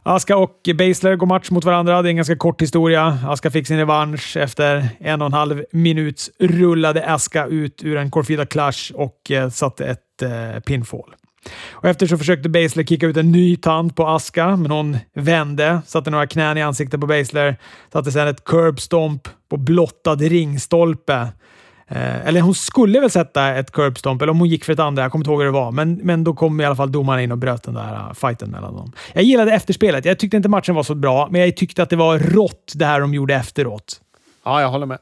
Aska och Basler går match mot varandra. Det är en ganska kort historia. Aska fick sin revansch. Efter en och en halv minut rullade Aska ut ur en Corfida Clash och eh, satte ett eh, pinfall. Och efter så försökte Basler kicka ut en ny tand på Aska, men hon vände, satte några knän i ansiktet på Basler, satte sedan ett curb stomp på blottad ringstolpe Eh, eller hon skulle väl sätta ett curbstomp, eller om hon gick för ett andra. Jag kommer inte ihåg hur det var. Men, men då kom i alla fall domaren in och bröt den där uh, fighten mellan dem. Jag gillade efterspelet. Jag tyckte inte matchen var så bra, men jag tyckte att det var rått det här de gjorde efteråt. Ja, jag håller med.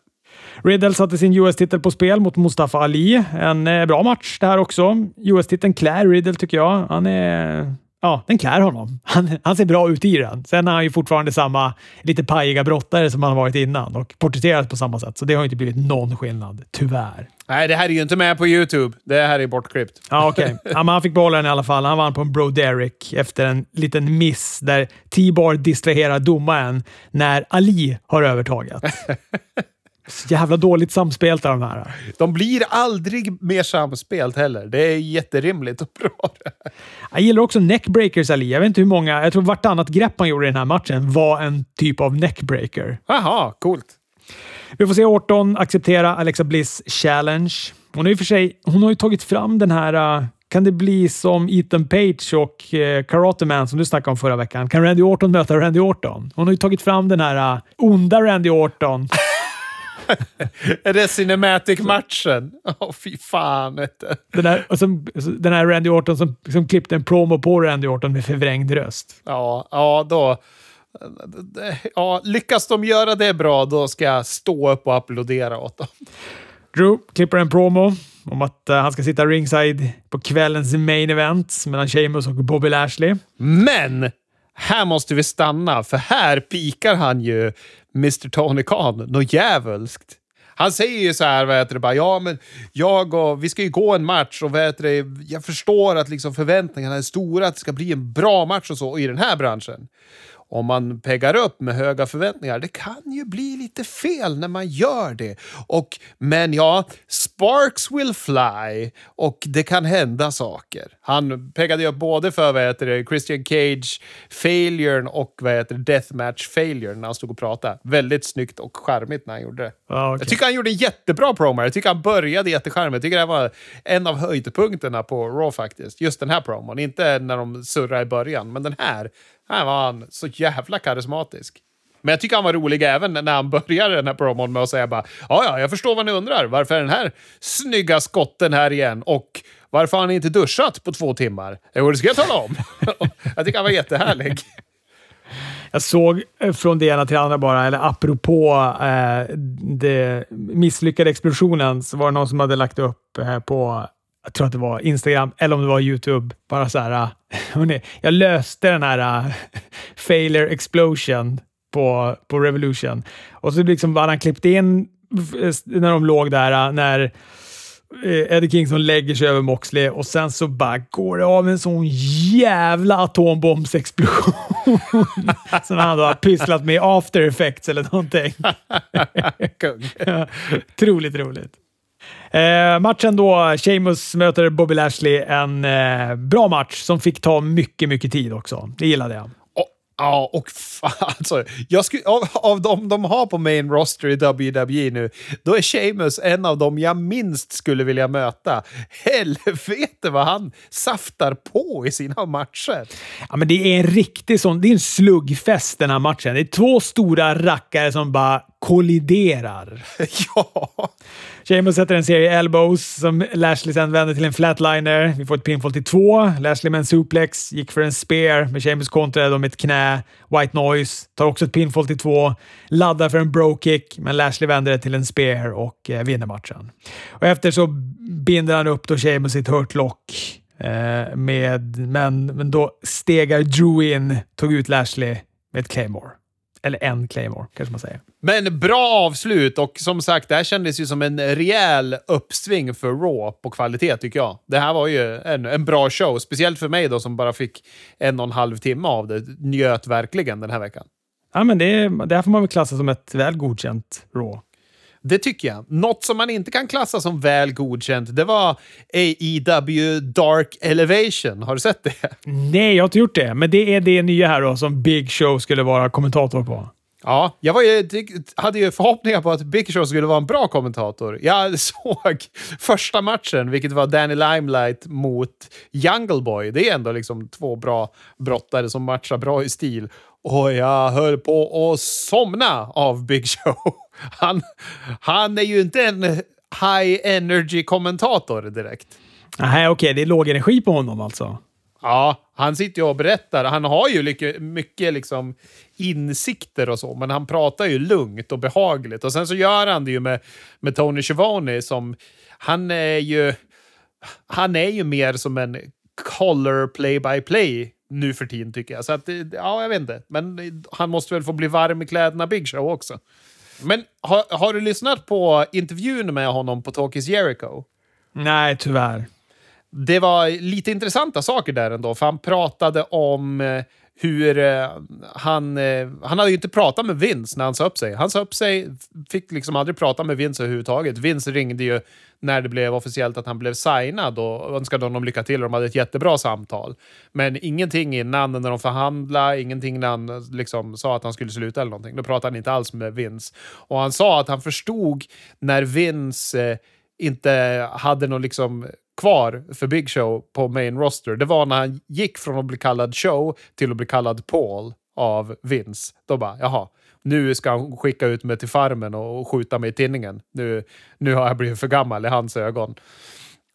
Riddle satte sin US-titel på spel mot Mustafa Ali. En eh, bra match det här också. US-titeln klär Riddle tycker jag. Han är ja, den klär honom. Han, han, ser bra ut i den. Sen är han ju fortfarande samma lite pajiga brottare som han varit innan och porträtteras på samma sätt. Så det har inte blivit någon skillnad, tyvärr. Nej, det här är ju inte med på YouTube. Det här är bortklippt. Ja, okej. Okay. (laughs) Ja, han fick behålla den i alla fall. Han vann på en Bro Derek efter en liten miss där T-Bar distraherar domaren när Ali har övertaget. (laughs) Så jävla dåligt samspelt av de här. De blir aldrig mer samspelt heller. Det är jätterimligt och bra. Jag gillar också neckbreakers, Ali. Jag vet inte hur många. Jag tror vartannat grepp han gjorde i den här matchen var en typ av neckbreaker. Aha, coolt. Vi får se Orton acceptera Alexa Bliss challenge. Hon, är för sig, hon har ju tagit fram den här uh, kan det bli som Ethan Page och eh, Karate Man som du snackade om förra veckan? Kan Randy Orton möta Randy Orton? Hon har ju tagit fram den här uh, onda Randy Orton (laughs) (laughs) är det Cinematic-matchen? Åh, oh, fy fan. Den här, och som, den här Randy Orton som, som klippte en promo på Randy Orton med förvrängd röst. Ja, ja då... Ja, lyckas de göra det bra, då ska jag stå upp och applådera åt dem. Drew klipper en promo om att uh, han ska sitta ringside på kvällens main event mellan Sheamus och Bobby Lashley. Men! Här måste vi stanna, för här pikar han ju Mr Tony Khan något djävulskt. Han säger ju så här, vet du, bara, ja men jag och, vi ska ju gå en match och vet du, jag förstår att liksom förväntningarna är stora, att det ska bli en bra match och så i den här branschen om man peggar upp med höga förväntningar, det kan ju bli lite fel när man gör det. Och, men ja, sparks will fly och det kan hända saker. Han peggade upp både för vad heter det, Christian Cage failuren och vad heter det, deathmatch failuren när han stod och pratade. Väldigt snyggt och charmigt när han gjorde det. Ja, okej. Jag tycker han gjorde en jättebra promo. Jag tycker han började jättecharmig. Jag tycker det var en av höjdpunkterna på Raw faktiskt. Just den här promon. Inte när de surrade i början, men den här. Här var han så jävla karismatisk. Men jag tycker han var rolig även när han började den här promon med att säga bara ja, ja, jag förstår vad ni undrar. Varför är den här snygga skotten här igen? Och varför har han inte duschat på två timmar? Jo, det ska jag tala om. (laughs) jag tycker han var jättehärlig. Jag såg eh, från det ena till det andra bara, eller apropå eh, det misslyckade explosionen, så var det någon som hade lagt upp eh, på, jag tror att det var Instagram, eller om det var YouTube, bara så här, (laughs) hörni, jag löste den här (laughs) failure explosion på, på Revolution. Och så liksom hade han klippt in eh, när de låg där, eh, när eh, Eddie Kingston lägger sig över Moxley och sen så bara går det av en sån jävla atombombsexplosion. (laughs) som han då har pysslat med after effects eller någonting. Kung. Otroligt roligt. Eh, matchen då, Sheamus möter Bobby Lashley. En eh, bra match som fick ta mycket, mycket tid också. Det gillade jag. Ja, och fan (laughs) alltså. Jag skulle, av, av dem de har på main roster i WWE nu, då är Sheamus en av dem jag minst skulle vilja möta. Helvete vad han saftar på i sina matcher. Ja, men det är en riktig sån, det är en sluggfest den här matchen. Det är två stora rackare som bara kolliderar. (laughs) ja. Sheamus sätter en serie elbows som Lashley sen vänder till en flatliner. Vi får ett pinfall till två. Lashley med en suplex, gick för en spear, men Sheamus kontrade då med ett knä. White noise, tar också ett pinfall till två. Laddar för en bro kick, men Lashley vänder det till en spear och eh, vinner matchen. Och efter så binder han upp då Sheamus i ett hurt lock. Eh, med, men, men då stegar Drew in, tog ut Lashley med ett claymore. Eller en claymore, kanske man säger. Men bra avslut och som sagt, det här kändes ju som en rejäl uppsving för Raw på kvalitet tycker jag. Det här var ju en, en bra show, speciellt för mig då som bara fick en och en halv timme av det. Njöt verkligen den här veckan. Ja, men det, det här får man väl klassa som ett väl godkänt Raw. Det tycker jag. Något som man inte kan klassa som väl godkänt, det var AEW Dark Elevation. Har du sett det? Nej, jag har inte gjort det. Men det är det nya här då som Big Show skulle vara kommentator på. Ja, jag var ju, hade ju förhoppningar på att Big Show skulle vara en bra kommentator. Jag (laughs) såg första matchen, vilket var Danny Limelight mot Jungle Boy. Det är ändå liksom två bra brottare som matchar bra i stil. Och jag höll på att somna av Big Show. (laughs) Han, han är ju inte en high energy-kommentator direkt. Nej, okej. det är låg energi på honom alltså. Ja, han sitter ju och berättar. Han har ju mycket, mycket liksom insikter och så, men han pratar ju lugnt och behagligt. Och sen så gör han det ju med, med Tony Schiavone som... Han är ju... Han är ju mer som en color play-by-play nu för tiden tycker jag. Så att, ja, jag vet inte. Men han måste väl få bli varm i kläderna Big Show också. Men har, har du lyssnat på intervjun med honom på Talk is Jericho? Nej, tyvärr. Det var lite intressanta saker där ändå, för han pratade om eh, hur eh, han... Eh, han hade ju inte pratat med Vince när han sa upp sig. Han sa upp sig, fick liksom aldrig prata med Vince överhuvudtaget. Vince ringde ju när det blev officiellt att han blev signad och önskade honom lycka till och de hade ett jättebra samtal. Men ingenting innan när de förhandlade, ingenting när han liksom sa att han skulle sluta eller någonting. Då pratade han inte alls med Vince. Och han sa att han förstod när Vince eh, inte hade någon liksom kvar för Big Show på main roster, det var när han gick från att bli kallad Show till att bli kallad Paul av Vince. Då bara, jaha, nu ska han skicka ut mig till farmen och skjuta mig i tinningen. Nu, nu har jag blivit för gammal i hans ögon.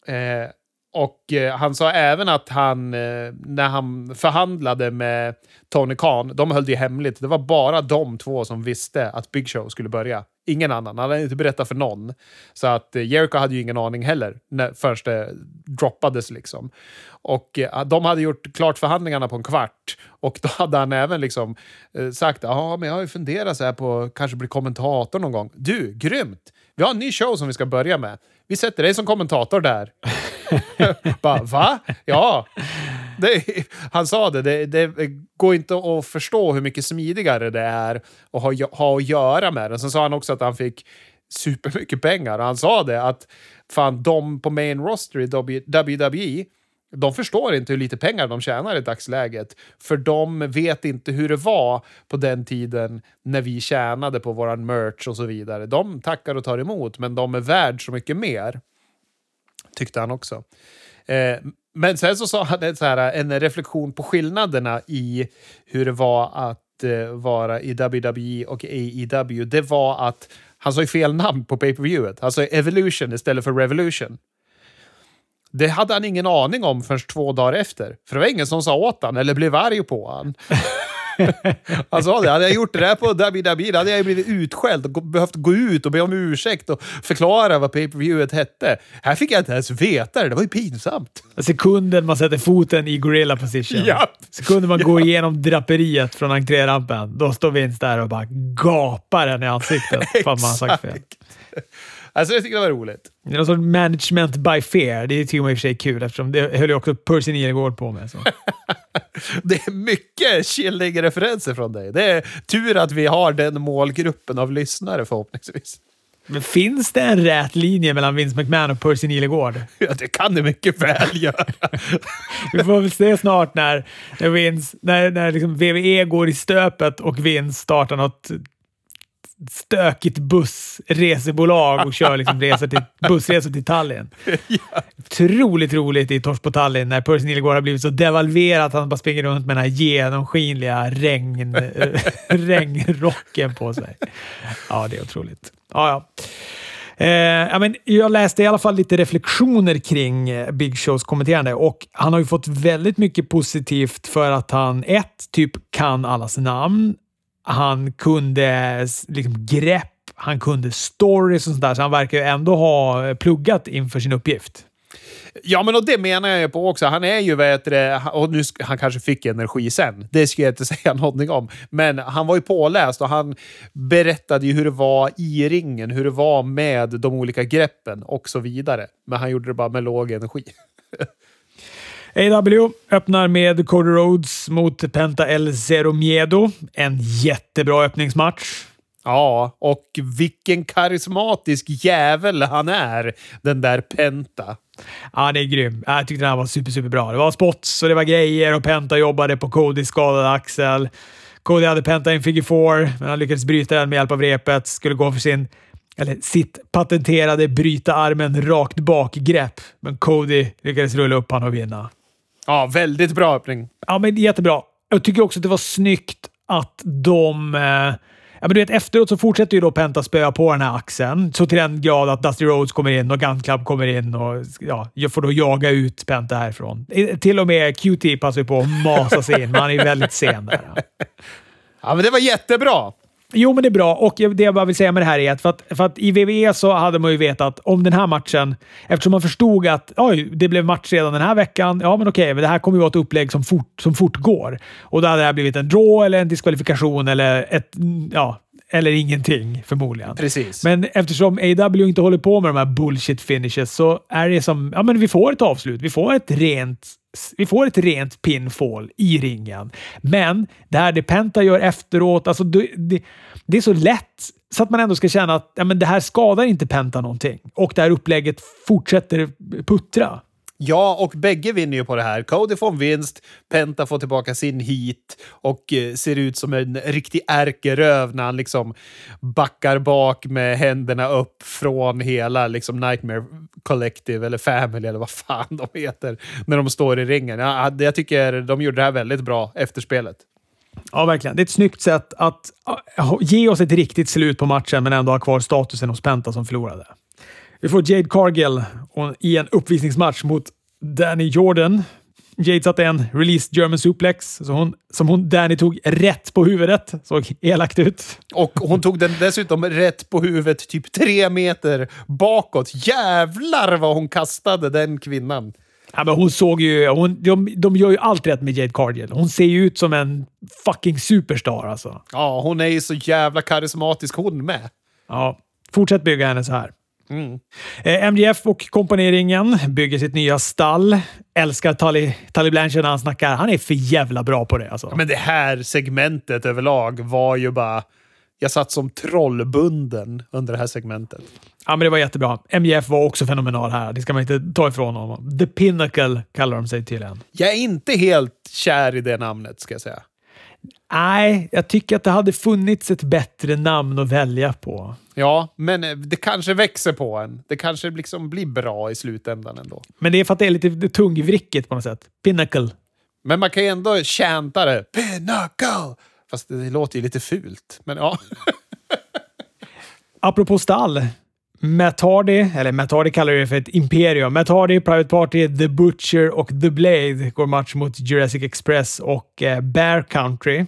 Eh, och eh, han sa även att han, eh, när han förhandlade med Tony Khan, de höll det hemligt. Det var bara de två som visste att Big Show skulle börja. Ingen annan. Han hade inte berättat för någon. Så att eh, Jericho hade ju ingen aning heller när, först det droppades. Liksom. Och eh, ah, de hade gjort klart förhandlingarna på en kvart. Och då hade han även liksom, eh, sagt ja men jag har ju funderat så här på att kanske bli kommentator någon gång. Du, grymt! Vi har en ny show som vi ska börja med. Vi sätter dig som kommentator där. (laughs) Bara, va? Ja. Det, han sa det, det, det går inte att förstå hur mycket smidigare det är att ha, ha att göra med den. Sen sa han också att han fick supermycket pengar. Han sa det att fan, de på main roster i WWE de förstår inte hur lite pengar de tjänar i dagsläget. För de vet inte hur det var på den tiden när vi tjänade på våran merch och så vidare. De tackar och tar emot, men de är värd så mycket mer. Tyckte han också. Eh, men sen så sa han så här, en reflektion på skillnaderna i hur det var att eh, vara i WWE och AEW. Det var att han sa ju fel namn på pay-per-viewet. Han sa Evolution istället för Revolution. Det hade han ingen aning om förrän två dagar efter. För det var ingen som sa åt han eller blev arg på han. (laughs) han sa det, hade jag gjort det där på WWE hade jag blivit utskälld och behövt gå ut och be om ursäkt och förklara vad pay-per-viewet hette. Här fick jag inte ens veta det, det var ju pinsamt. Sekunden man sätter foten i gorilla position. Ja. Sekunden man går igenom draperiet från entrérampen, då står Vince där och bara gapar en i ansiktet för att man sagt fel. Alltså jag tycker det var roligt. Det är någon sorts management by fear. Det tycker man i och för sig är kul eftersom det höll ju också Percy Nilegård på med. (laughs) Det är mycket Killing-referenser från dig. Det är tur att vi har den målgruppen av lyssnare förhoppningsvis. Men finns det en rät linje mellan Vince McMahon och Percy Nilegård? Ja, det kan det mycket väl göra. (laughs) Vi får väl se snart när, när, Vince, när, när liksom VVE går i stöpet och Vince startar något stökigt bussresebolag och kör liksom resor till, (laughs) bussresor till Tallinn. ja. Otroligt roligt i Tors på Tallinn när Percy Nilegård har blivit så devalverad att han bara springer runt med den här genomskinliga regn, (laughs) regnrocken på sig. Ja, det är otroligt. Ja, ja. Eh, ja, men jag läste i alla fall lite reflektioner kring eh, Big Shows kommenterande och han har ju fått väldigt mycket positivt för att han ett, typ kan allas namn han kunde liksom grepp, han kunde stories och sånt där, så han verkar ju ändå ha pluggat inför sin uppgift. Ja, men och det menar jag ju på också. Han är ju, vet du, och nu, han kanske fick energi sen. Det ska jag inte (laughs) säga någonting om. Men han var ju påläst och han berättade ju hur det var i ringen, hur det var med de olika greppen och så vidare. Men han gjorde det bara med låg energi. (laughs) AW öppnar med Cody Rhodes mot Penta El Zero Miedo. En jättebra öppningsmatch. Ja, och vilken karismatisk jävel han är, den där Penta. Ja, det är grym. Jag tyckte den här var super, super bra. Det var spots och det var grejer och Penta jobbade på Codys skadade axel. Cody hade Penta i en figure four, men han lyckades bryta den med hjälp av repet. Skulle gå för sin, eller sitt patenterade bryta armen rakt bak-grepp, men Cody lyckades rulla upp honom och vinna. Ja, väldigt bra öppning. Ja, men jättebra. Jag tycker också att det var snyggt att de... Eh, ja, men du vet, efteråt så fortsätter ju då Penta spöa på den här axeln. Så till den grad att Dusty Rhodes kommer in och Gun Club kommer in och ja, jag får då jaga ut Penta härifrån. Till och med QT passar på att masa sig in, men han är väldigt sen där. (laughs) Ja, men det var jättebra. Jo, men det är bra. Och det jag bara vill säga med det här är att, för att, för att i WWE så hade man ju vetat om den här matchen, eftersom man förstod att oj, det blev match redan den här veckan. Ja, men okej, men det här kommer ju vara ett upplägg som, fort, som fortgår. Och då hade det här blivit en draw eller en diskvalifikation eller ett, ja, eller ingenting förmodligen. Precis. Men eftersom AW inte håller på med de här bullshit finishes så är det som, ja men vi får ett avslut. Vi får ett rent vi får ett rent pinfall i ringen. Men det här det Penta gör efteråt, alltså det, det, det, är så lätt så att man ändå ska känna att ja, men det här skadar inte Penta någonting. Och det här upplägget fortsätter puttra. Ja, och bägge vinner ju på det här. Cody får en vinst, Penta får tillbaka sin hit och eh, ser ut som en riktig ärkeröv när han liksom backar bak med händerna upp från hela liksom Nightmare Collective eller Family eller vad fan de heter när de står i ringen. Ja, jag tycker de gjorde det här väldigt bra efter spelet. Ja, verkligen. Det är ett snyggt sätt att ah, ge oss ett riktigt slut på matchen men ändå ha kvar statusen hos Penta som förlorade. Vi får Jade Cargill i en uppvisningsmatch mot Danny Jordan. Jade satte en release German suplex så hon, som hon, Danny tog rätt på huvudet. Såg elakt ut. Och hon tog den dessutom rätt på huvudet typ tre meter bakåt. Jävlar vad hon kastade den kvinnan. Ja, men hon såg ju... Hon, de, de gör ju allt rätt med Jade Cargill. Hon ser ju ut som en fucking superstar alltså. Ja, hon är ju så jävla karismatisk hon med. Ja, fortsätt bygga henne så här. Eh, MJF och komponeringen bygger sitt nya stall. Älskar Tully, Tully Blanchard när han snackar. Han är för jävla bra på det alltså. Men det här segmentet överlag var ju bara... Jag satt som trollbunden under det här segmentet. Ja, men det var jättebra. MJF var också fenomenal här. Det ska man inte ta ifrån honom. The Pinnacle kallar de sig tydligen. Jag är inte helt kär i det namnet, ska jag säga. Nej, jag tycker att det hade funnits ett bättre namn att välja på. Ja, men eh, det kanske växer på en. Det kanske liksom blir bra i slutändan ändå. Men det är för att det är lite tungvrickigt på något sätt. Pinnacle. Men man kan ju ändå chanta det. Pinnacle! Fast det låter ju lite fult. Men ja. (laughs) Apropå stall. Matt Hardy, eller Matt Hardy kallar det för ett imperium. Matt Hardy, Private Party, The Butcher och The Blade går match mot Jurassic Express och eh, Bear Country.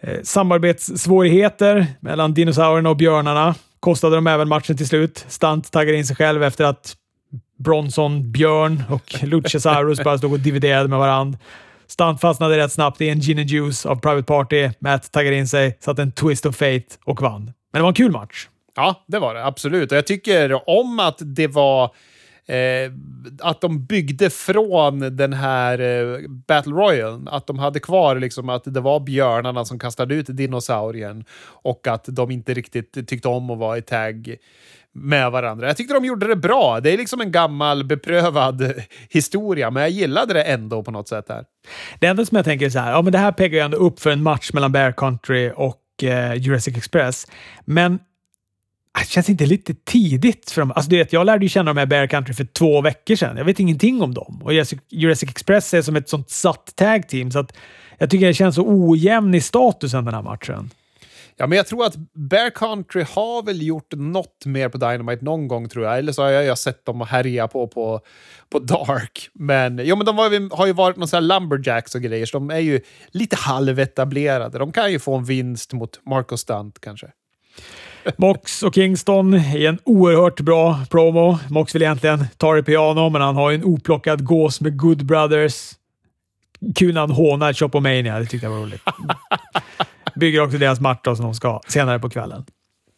Eh, samarbetssvårigheter mellan dinosaurierna och björnarna kostade dem även matchen till slut. Stunt taggade in sig själv efter att Bronson, Björn och Luchasaurus bara stod och dividerade med varandra. Stunt fastnade rätt snabbt i en gin and juice av Private Party. Matt taggade in sig, satte en twist of fate och vann. Men det var en kul match. Ja, det var det. Absolut. Och jag tycker om att det var... Eh, att de byggde från den här eh, Battle Royale. Att de hade kvar liksom att det var björnarna som kastade ut dinosaurien och att de inte riktigt tyckte om att vara i tag med varandra. Jag tyckte de gjorde det bra. Det är liksom en gammal beprövad historia, men jag gillade det ändå på något sätt. här. Det enda som jag tänker är så här, ja men det här pekar ju ändå upp för en match mellan Bear Country och eh, Jurassic Express. Men Ah, det känns inte lite tidigt för dem. Alltså, du vet, jag lärde ju känna de här Bear Country för två veckor sedan. Jag vet ingenting om dem. Och Jurassic Express är som ett sånt satt tag team, så att jag tycker det känns så ojämn i statusen den här matchen. Ja, men jag tror att Bear Country har väl gjort något mer på Dynamite någon gång, tror jag. Eller så har jag, jag sett dem härja på, på, på Dark. Men, jo, men de har, har ju varit någon sån här Lumberjacks och grejer, så de är ju lite halvetablerade. De kan ju få en vinst mot Marco Stunt kanske. Mox och Kingston i en oerhört bra promo. Mox vill egentligen ta det piano, men han har ju en oplockad gås med Good Brothers. Kul när han hånar Chopomania. Det tyckte jag var roligt. (laughs) Bygger också deras match som de ska senare på kvällen.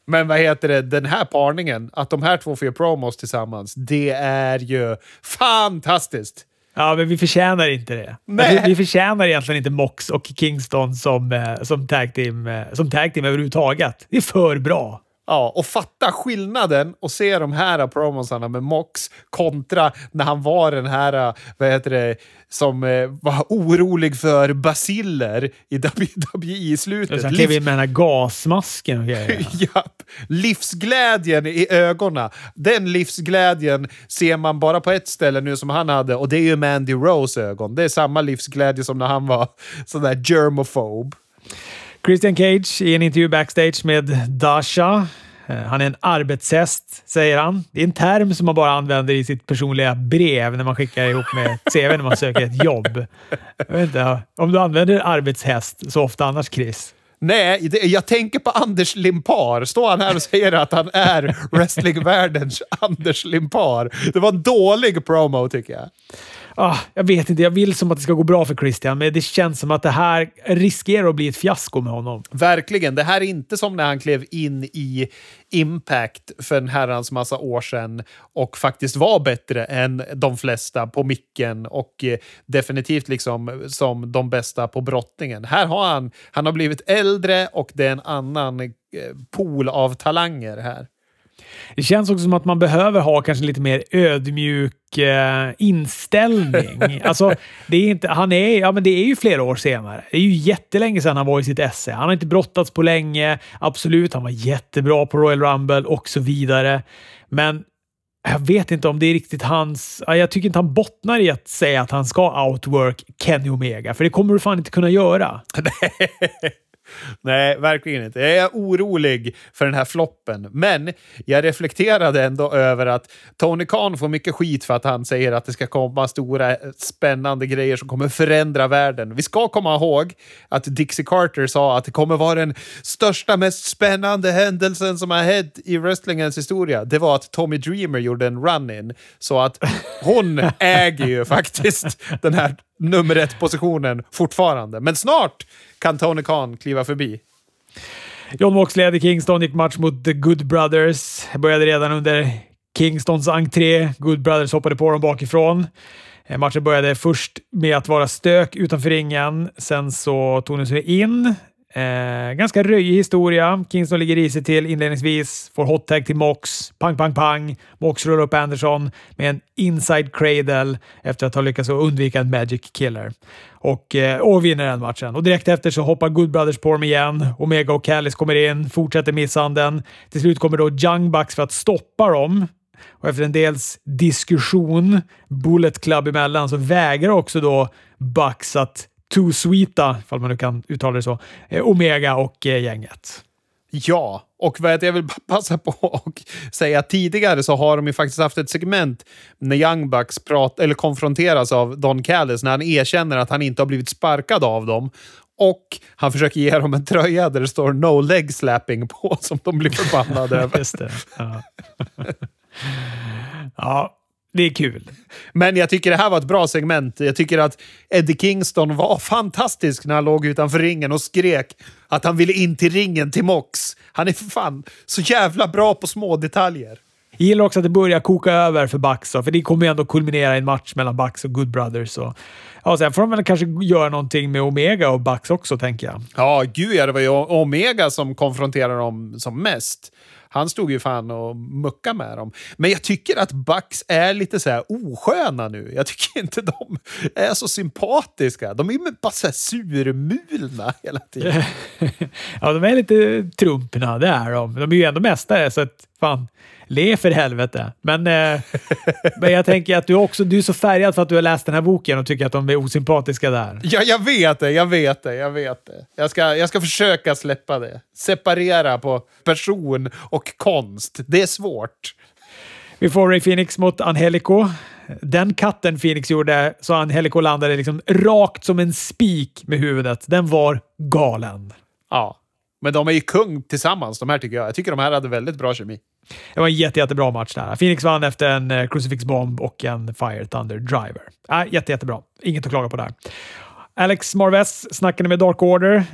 Men vad heter det, den här parningen, att de här två får göra promos tillsammans, det är ju fantastiskt! Ja, men vi förtjänar inte det. Nej. Vi förtjänar egentligen inte Mox och Kingston som, eh, som, tag team, eh, som tag team överhuvudtaget. Det är för bra. Ja, och fatta skillnaden och se de här promosarna med Mox kontra när han var den här, vad heter det, som eh, var orolig för basiller i WWE i slutet. Han klev in med den här gasmasken och grejer. (laughs) Japp. Livsglädjen i ögonen. Den livsglädjen ser man bara på ett ställe nu som han hade och det är ju Mandy Rose ögon. Det är samma livsglädje som när han var sån där germophobe. Christian Cage i en intervju backstage med Dasha. Eh, han är en arbetshäst, säger han. Det är en term som man bara använder i sitt personliga brev när man skickar ihop med ett CV när man söker ett jobb. Jag vet inte om du använder arbetshäst så ofta annars, Chris? Nej, det, jag tänker på Anders Limpar. Står han här och säger att han är wrestlingvärldens Anders Limpar? Det var en dålig promo tycker jag. Ah, jag vet inte, jag vill som att det ska gå bra för Christian, men det känns som att det här riskerar att bli ett fiasko med honom. Verkligen. Det här är inte som när han klev in i Impact för en herrans massa år sedan och faktiskt var bättre än de flesta på micken och eh, definitivt liksom som de bästa på brottningen. Här har han, han har blivit äldre och det är en annan eh, pool av talanger här. Det känns också som att man behöver ha kanske lite mer ödmjuk eh, inställning. (laughs) alltså, det är inte, han är, ja, men det är ju flera år senare. Det är ju jättelänge sedan han var i sitt esse. Han har inte brottats på länge. Absolut, han var jättebra på Royal Rumble och så vidare. Men jag vet inte om det är riktigt hans... Jag tycker inte han bottnar i att säga att han ska outwork Kenny Omega, för det kommer du fan inte kunna göra. (laughs) Nej, verkligen inte. Jag är orolig för den här floppen, men jag reflekterade ändå över att Tony Khan får mycket skit för att han säger att det ska komma stora spännande grejer som kommer förändra världen. Vi ska komma ihåg att Dixie Carter sa att det kommer vara den största, mest spännande händelsen som har hänt i wrestlingens historia. Det var att Tommy Dreamer gjorde en run-in, så att hon (laughs) äger ju faktiskt den här nummer ett-positionen fortfarande. Men snart kan Tony Khan kliva förbi. John Moxley ledde Kingston, gick match mot The Good Brothers. Började redan under Kingstons entré. Good Brothers hoppade på dem bakifrån. Eh, matchen började först med att vara stök utanför ringen. Sen så tog de sig in. Eh, ganska röjig historia. Kingston ligger risigt sig till inledningsvis, får hot tag till Mox. Pang, pang, pang. Mox rullar upp Anderson med en inside cradle efter att ha lyckats undvika en magic killer. Och, eh, och vinner den matchen. Och direkt efter så hoppar Good Brothers på dem igen. Omega och Callis kommer in, fortsätter misshandeln. Till slut kommer då Young Bucks för att stoppa dem. Och efter en dels diskussion, Bullet Club emellan, så vägrar också då Bucks att Too Sweeta, ifall man nu kan uttala det så, eh, Omega och eh, gänget. Ja, och vad jag vill passa på och säga att tidigare så har de ju faktiskt haft ett segment när Young Bucks prat, eller konfronteras av Don Callis när han erkänner att han inte har blivit sparkad av dem. Och han försöker ge dem en tröja där det står “No leg slapping” på som de blir förbannade (laughs) över. Just det. Ja. (laughs) ja, det är kul. Men jag tycker det här var ett bra segment. Jag tycker att Eddie Kingston var fantastisk när han låg utanför ringen och skrek att han ville in till ringen till Mox. Han är för fan så jävla bra på små detaljer. Jag gillar också att det börjar koka över för Bucks, för det kommer ju ändå kulminera i en match mellan Bucks och Good Brothers. Och, ja, sen får de väl kanske göra någonting med Omega och Bucks också, tänker jag. Ja, gud ja, det var ju Omega som konfronterade dem som mest. Han stod ju fan och mucka med dem. Men jag tycker att Bucks är lite så här osköna nu. Jag tycker (laughs) inte de är så sympatiska. De är bara så här surmulna hela tiden. (laughs) ja, de är lite trumpna, det är de. De är ju ändå mästare, så att fan. Le för helvete. Men, eh, (laughs) men jag tänker att du också du är så färgad för att du har läst den här boken och tycker att de är osympatiska där. Ja, jag vet det. Jag vet det. Jag vet det. Jag ska, jag ska försöka släppa det. Separera på person och konst. Det är svårt. Vi får Ray Phoenix mot Angelico. Den katten Phoenix gjorde så Angelico landade liksom rakt som en spik med huvudet. Den var galen. Ja, men de är ju kung tillsammans, de här tycker jag. Jag tycker de här hade väldigt bra kemi. Det var en jätte, jättebra match där. Phoenix vann efter en eh, Crucifix Bomb och en Fire Thunder Driver. Äh, jätte, jättebra. Inget att klaga på där. Alex Marves snackade med Dark Order.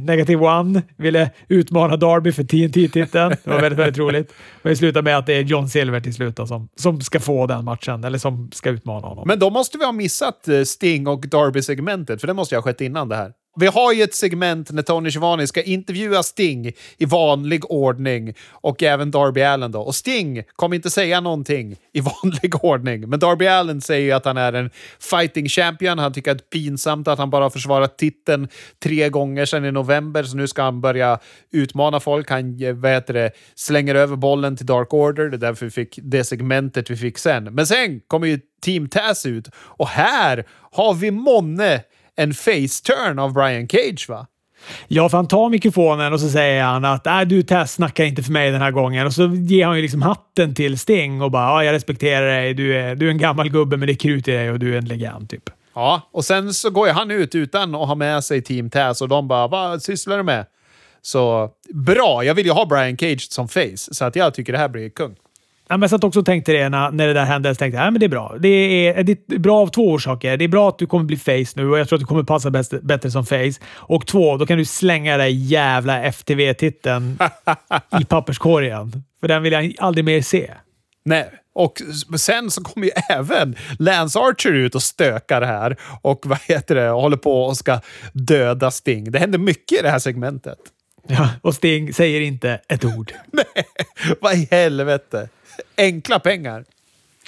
(laughs) Negative One ville utmana Darby för TNT-titeln. Det var väldigt, väldigt roligt. Men det slutar med att det är John Silver till slut som, som ska få den matchen, eller som ska utmana honom. Men då måste vi ha missat eh, Sting och Darby-segmentet, för det måste ju ha skett innan det här. Vi har ju ett segment när Tony Schiavone ska intervjua Sting i vanlig ordning och även Darby Allen. Då. Och Sting kommer inte säga någonting i (laughs) vanlig ordning, men Darby Allen säger ju att han är en fighting champion. Han tycker att det är pinsamt att han bara har försvarat titeln tre gånger sedan i november, så nu ska han börja utmana folk. Han eh, vad heter det, slänger över bollen till Dark Order. Det är därför vi fick det segmentet vi fick sen. Men sen kommer ju Team Taz ut och här har vi månne en face-turn av Brian Cage, va? Ja, för han tar mikrofonen och så säger han att äh, du Tess snackar inte för mig den här gången. Och så ger han ju liksom hatten till Sting och bara ja, jag respekterar dig. Du är, du är en gammal gubbe men det är krut i dig och du är en legend, typ. Ja, och sen så går ju han ut utan att ha med sig Team Taz och de bara “Vad sysslar du med?” Så bra! Jag vill ju ha Brian Cage som face, så att jag tycker det här blir kung. Ja, men jag satt också och tänkte det när, när det där hände. Så tänkte jag, ja, men det är bra. Det är, det är bra av två orsaker. Det är bra att du kommer bli face nu och jag tror att du kommer passa bäst, bättre som face. Och två, då kan du slänga den jävla FTV-titeln (laughs) i papperskorgen. För den vill jag aldrig mer se. Nej, och sen så kommer ju även Lance Archer ut och stökar här och vad heter det, håller på och ska döda Sting. Det händer mycket i det här segmentet. Ja, och Sting säger inte ett ord. (laughs) Nej, vad i helvete enkla pengar.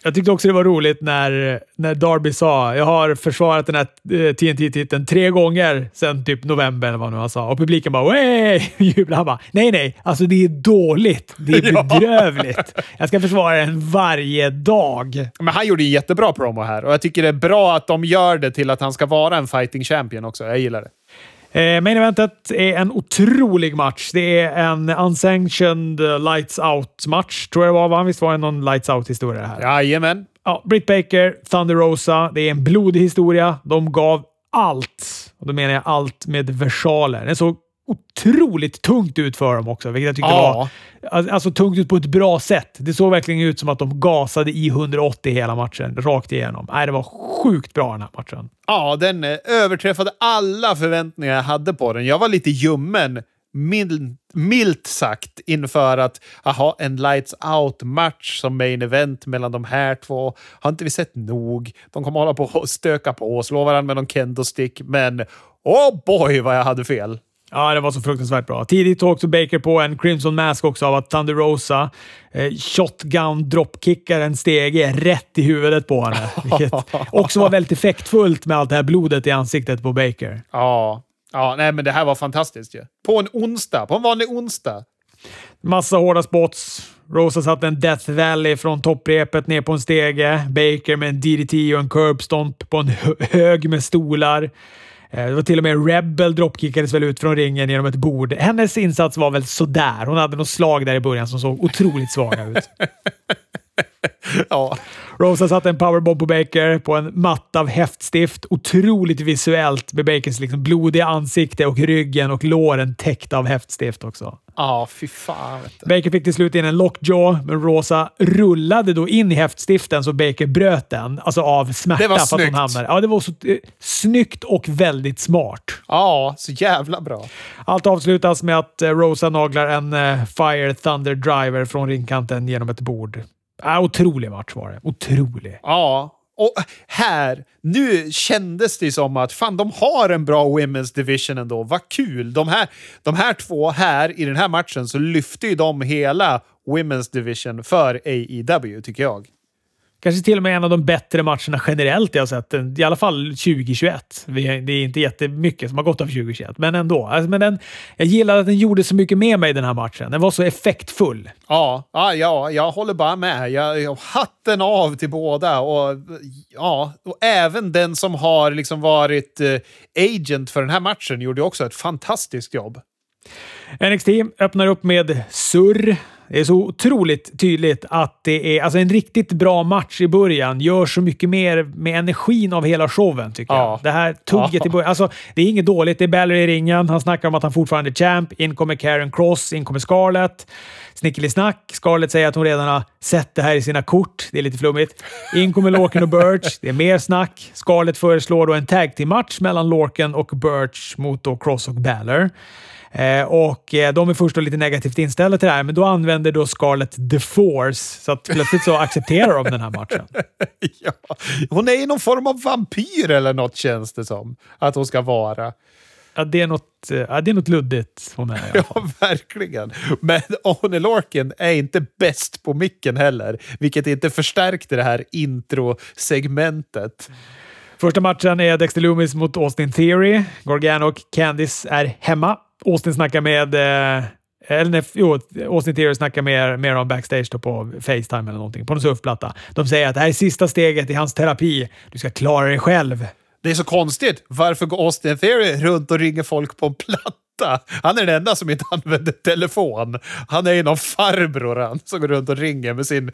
Jag tyckte också det var roligt när, när Darby sa jag har försvarat den här eh, TNT-titeln tre gånger sedan typ november eller vad nu han sa. Och publiken bara Way! (laughs) jublade. Han bara nej, nej, alltså det är dåligt. Det är (laughs) bedrövligt. Jag ska försvara den varje dag. Men han gjorde en jättebra promo här och jag tycker det är bra att de gör det till att han ska vara en fighting champion också. Jag gillar det. Eh, main eventet är en otrolig match. Det är en unsanctioned lights out-match, tror jag det var. Va? Visst var det någon lights out-historia här? Jajamän. Ja, Britt Baker, Thunder Rosa. Det är en blodig historia. De gav allt. Och då menar jag allt med versaler. En så otroligt tungt ut för dem också, vilket jag tyckte ja. var alltså, tungt ut på ett bra sätt. Det såg verkligen ut som att de gasade i 180 hela matchen, rakt igenom. Nej, det var sjukt bra den här matchen. Ja, den överträffade alla förväntningar jag hade på den. Jag var lite ljummen mild, milt sagt inför att aha, en lights out-match som main event mellan de här två. Har inte vi sett nog? De kommer hålla på och stöka på och slå varandra med någon kendo-stick, men oh boy vad jag hade fel. Ja, det var så fruktansvärt bra. Tidigt tog också Baker på en Crimson Mask också av att Thunder Rosa eh, shotgun dropkickar en stege rätt i huvudet på henne. (laughs) Vilket också var väldigt effektfullt med allt det här blodet i ansiktet på Baker. Ja, ja nej, men det här var fantastiskt ju. På en onsdag, på en vanlig onsdag. Massa hårda spots. Rosa satte en Death Valley från topprepet ner på en stege. Baker med en DDT och en curb stomp på en hög med stolar. Eh, det var till och med Rebel dropkickades väl ut från ringen genom ett bord. Hennes insats var väl sådär. Hon hade något slag där i början som såg otroligt svaga ut. (laughs) (laughs) ja. Rosa satte en powerbomb på Baker på en matta av häftstift. Otroligt visuellt med Bakers liksom blodiga ansikte och ryggen och låren täckta av häftstift också. Ja, fy fan. Baker fick till slut in en lockjaw, men Rosa rullade då in i häftstiften så Baker bröt den. Alltså av smärta. Det var för att hon hamnade. Ja, det var så eh, snyggt och väldigt smart. Ja, så jävla bra. Allt avslutas med att eh, Rosa naglar en eh, Fire Thunder Driver från ringkanten genom ett bord. Ja, otrolig match var det. Otrolig. Ja, och här, nu kändes det som att fan, de har en bra Women's Division ändå. Vad kul! De här, de här två här i den här matchen så lyfte ju de hela Women's Division för AEW, tycker jag. Kanske till och med en av de bättre matcherna generellt jag har sett. I alla fall 2021. Det är inte jättemycket som har gått av 2021, men ändå. Alltså, men den, jag gillade att den gjorde så mycket med mig den här matchen. Den var så effektfull. Ja, ja, ja jag håller bara med. Jag, jag hatten av till båda. Och, ja, och även den som har liksom varit eh, agent för den här matchen gjorde också ett fantastiskt jobb. NXT öppnar upp med surr. Det är så otroligt tydligt att det är alltså en riktigt bra match i början. Gör så mycket mer med energin av hela showen, tycker ja. jag. Det här tugget ja. i början. Alltså, det är inget dåligt. Det är Balor i ringen. Han snackar om att han fortfarande är champ. In kommer Karen Cross. In kommer Scarlett. Snickeli-snack. Scarlett säger att hon redan har sett det här i sina kort. Det är lite flummigt. In kommer Lorken och Birch. Det är mer snack. Scarlett föreslår då en tag team-match mellan Lorken och Birch mot då Cross och Balor. Eh, och eh, de är först lite negativt inställda till det här, men då använder då Scarlett the Force. Så att plötsligt så accepterar de den här matchen. (laughs) ja, hon är ju någon form av vampyr eller något känns det som. Att hon ska vara. Ja, det är något, eh, ja, det är något luddigt hon är. Ja, (laughs) verkligen. Men One Lorkin är inte bäst på micken heller, vilket inte förstärkte det här introsegmentet. Första matchen är Dexter Loomis mot Austin Theory. Gargano och Candice är hemma. Austin snackar med... Eh, eller nej, jo, Austin Theory snackar med, med dem backstage då på Facetime eller någonting, på en surfplatta. De säger att det här är sista steget i hans terapi. Du ska klara dig själv. Det är så konstigt. Varför går Austin Theory runt och ringer folk på en platta? Han är den enda som inte använder telefon. Han är ju någon farbror han som går runt och ringer med sin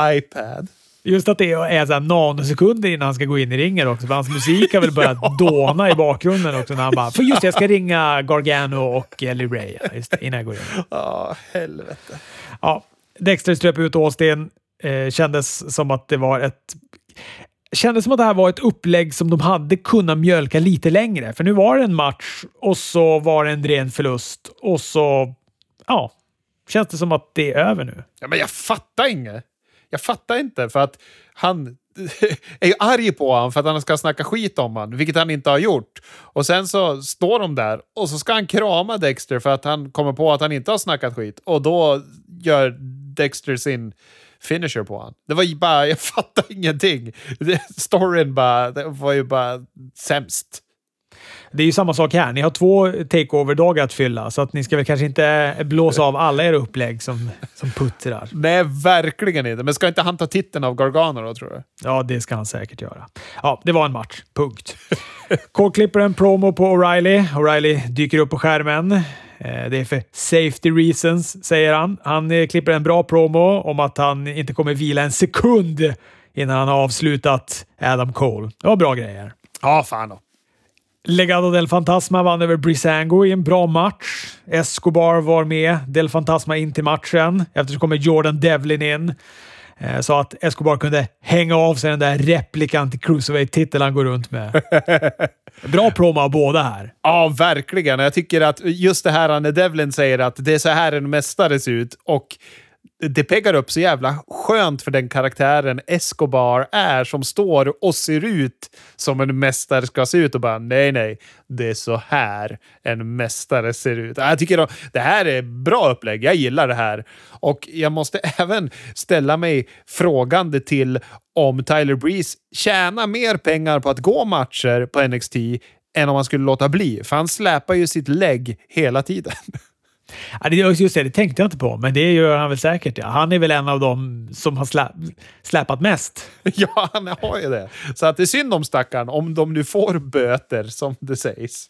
iPad. Just att det är så nanosekunder innan han ska gå in i ringen också. För hans musik har väl börjat (laughs) ja. dåna i bakgrunden också. När han bara, för just det, jag ska ringa Gargano och Ellie Ray just det, innan jag går in. Ja, helvete. Ja, Dexter ströp ut Austin. Eh, kändes som att det var ett kändes som att det här var ett upplägg som de hade kunnat mjölka lite längre. För nu var det en match och så var det en ren förlust och så, ja, känns det som att det är över nu. Ja, men jag fattar inget. Jag fattar inte, för att han (laughs) är ju arg på honom för att han ska snacka skit om honom, vilket han inte har gjort. Och sen så står de där och så ska han krama Dexter för att han kommer på att han inte har snackat skit. Och då gör Dexter sin finisher på honom. Det var ju bara, (laughs) jag fattar ingenting. Storyn bara, det var ju bara sämst. Det är ju samma sak här. Ni har två takeover-dagar att fylla, så att ni ska väl kanske inte blåsa av alla era upplägg som, som puttrar. Nej, verkligen inte. Men ska inte han ta titeln av Gargano då, tror du? Ja, det ska han säkert göra. Ja, det var en match. Punkt. (laughs) Cole klipper en promo på O'Reilly. O'Reilly dyker upp på skärmen. Eh, det är för safety reasons, säger han. Han eh, klipper en bra promo om att han inte kommer vila en sekund innan han har avslutat Adam Cole. Det var bra grejer. Ja, fan då. Legado del Fantasma vann över Brisango i en bra match. Escobar var med Del Fantasma in till matchen. Eftersom kommer Jordan Devlin in. Eh, så att Escobar kunde hänga av sig den där replikan till Cruiserweight-titeln han går runt med. (laughs) Bra promo av båda här. Ja, verkligen. Jag tycker att just det här när Devlin säger att det är så här en mästare ser ut och det peggar upp så jävla skönt för den karaktären Escobar är som står och ser ut som en mästare ska se ut och bara nej, nej, det är så här en mästare ser ut. Jag tycker att det här är bra upplägg. Jag gillar det här och jag måste (laughs) även ställa mig frågande till om Tyler Breeze tjänar mer pengar på att gå matcher på NXT än om han skulle låta bli, för han släpar ju sitt lägg hela tiden. (laughs) Ja, just det, det tänkte jag inte på, men det gör han väl säkert. Ja. Han är väl en av dem som har slä, släpat mest. (laughs) Ja, han har ju det. Så att det är synd om stackaren om de nu får böter, som det sägs.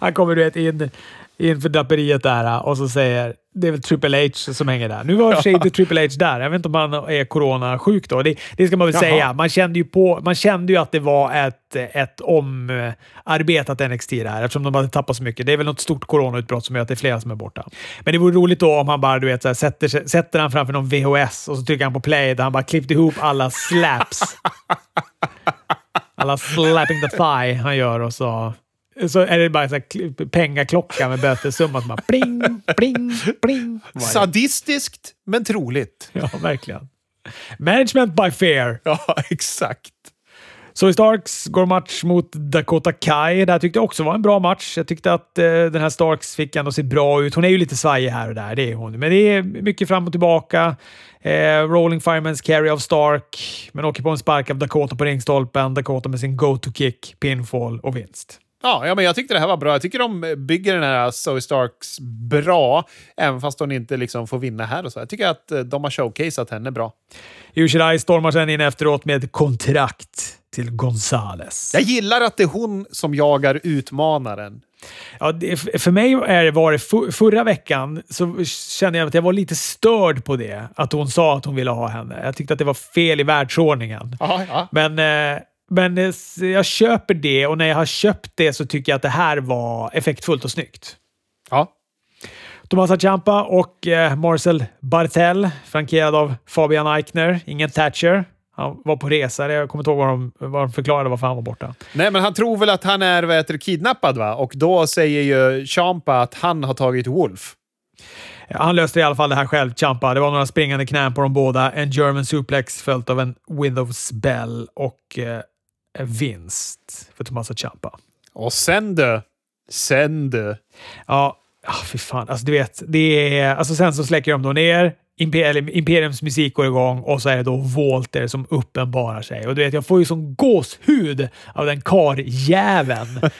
Han kommer du vet, in, in för draperiet där och så säger det är väl Triple H som hänger där. Nu var sig inte Triple H där. Jag vet inte om han är coronasjuk då. Det, det ska man väl Jaha. säga. Man kände, ju på, man kände ju att det var ett, ett omarbetat NXT där eftersom de hade tappat så mycket. Det är väl något stort coronautbrott som gör att det är flera som är borta. Men det vore roligt då om han bara du vet, så här, sätter, sätter han framför någon VHS och så trycker han på play där han bara klippt ihop alla slaps. (laughs) alla slapping the thigh han gör och så så är det bara en pengaklocka med bötessumma som bara pling, pling, pling. Sadistiskt, men troligt. Ja, verkligen. Management by fair. Ja, exakt. Så i Starks går match mot Dakota Kai. Det här tyckte jag också var en bra match. Jag tyckte att eh, den här Starks fick ändå se bra ut. Hon är ju lite svajig här och där, det är hon. Men det är mycket fram och tillbaka. Eh, rolling Firemans carry av Stark, men åker på en spark av Dakota på ringstolpen. Dakota med sin go-to-kick, pinfall och vinst. Ja, ja, men jag tyckte det här var bra. Jag tycker de bygger den här Zoe Starks bra, även fast hon inte liksom får vinna här. och så. Jag tycker att eh, de har showcaseat henne bra. Yushirai stormar sen in efteråt med kontrakt till Gonzales. Jag gillar att det är hon som jagar utmanaren. Ja, det, för mig är, var det för, förra veckan så kände jag att jag var lite störd på det. Att hon sa att hon ville ha henne. Jag tyckte att det var fel i världsordningen. Aha, ja. Men eh, men eh, jag köper det och när jag har köpt det så tycker jag att det här var effektfullt och snyggt. Ja. Tomasa Ciampa och eh, Marcel Bartel, frankerad av Fabian Eichner. Ingen Thatcher. Han var på resa. Jag kommer inte ihåg vad de, vad de förklarade varför han var borta. Nej, men han tror väl att han är vad heter, kidnappad, va? Och då säger ju Ciampa att han har tagit Wolf. Han löste i alla fall det här själv, Champa. Det var några springande knän på dem båda. En German suplex följt av en Windows Bell och eh, vinst för Tommaso Ciampa. Och sen du. Sen du. Ja, oh, fy fan. Alltså, du vet, det är, alltså, sen så släcker de då ner. Imper Imperiums musik går igång och så är det då Walter som uppenbarar sig. Och du vet, jag får ju som gåshud av den karjäveln. (laughs)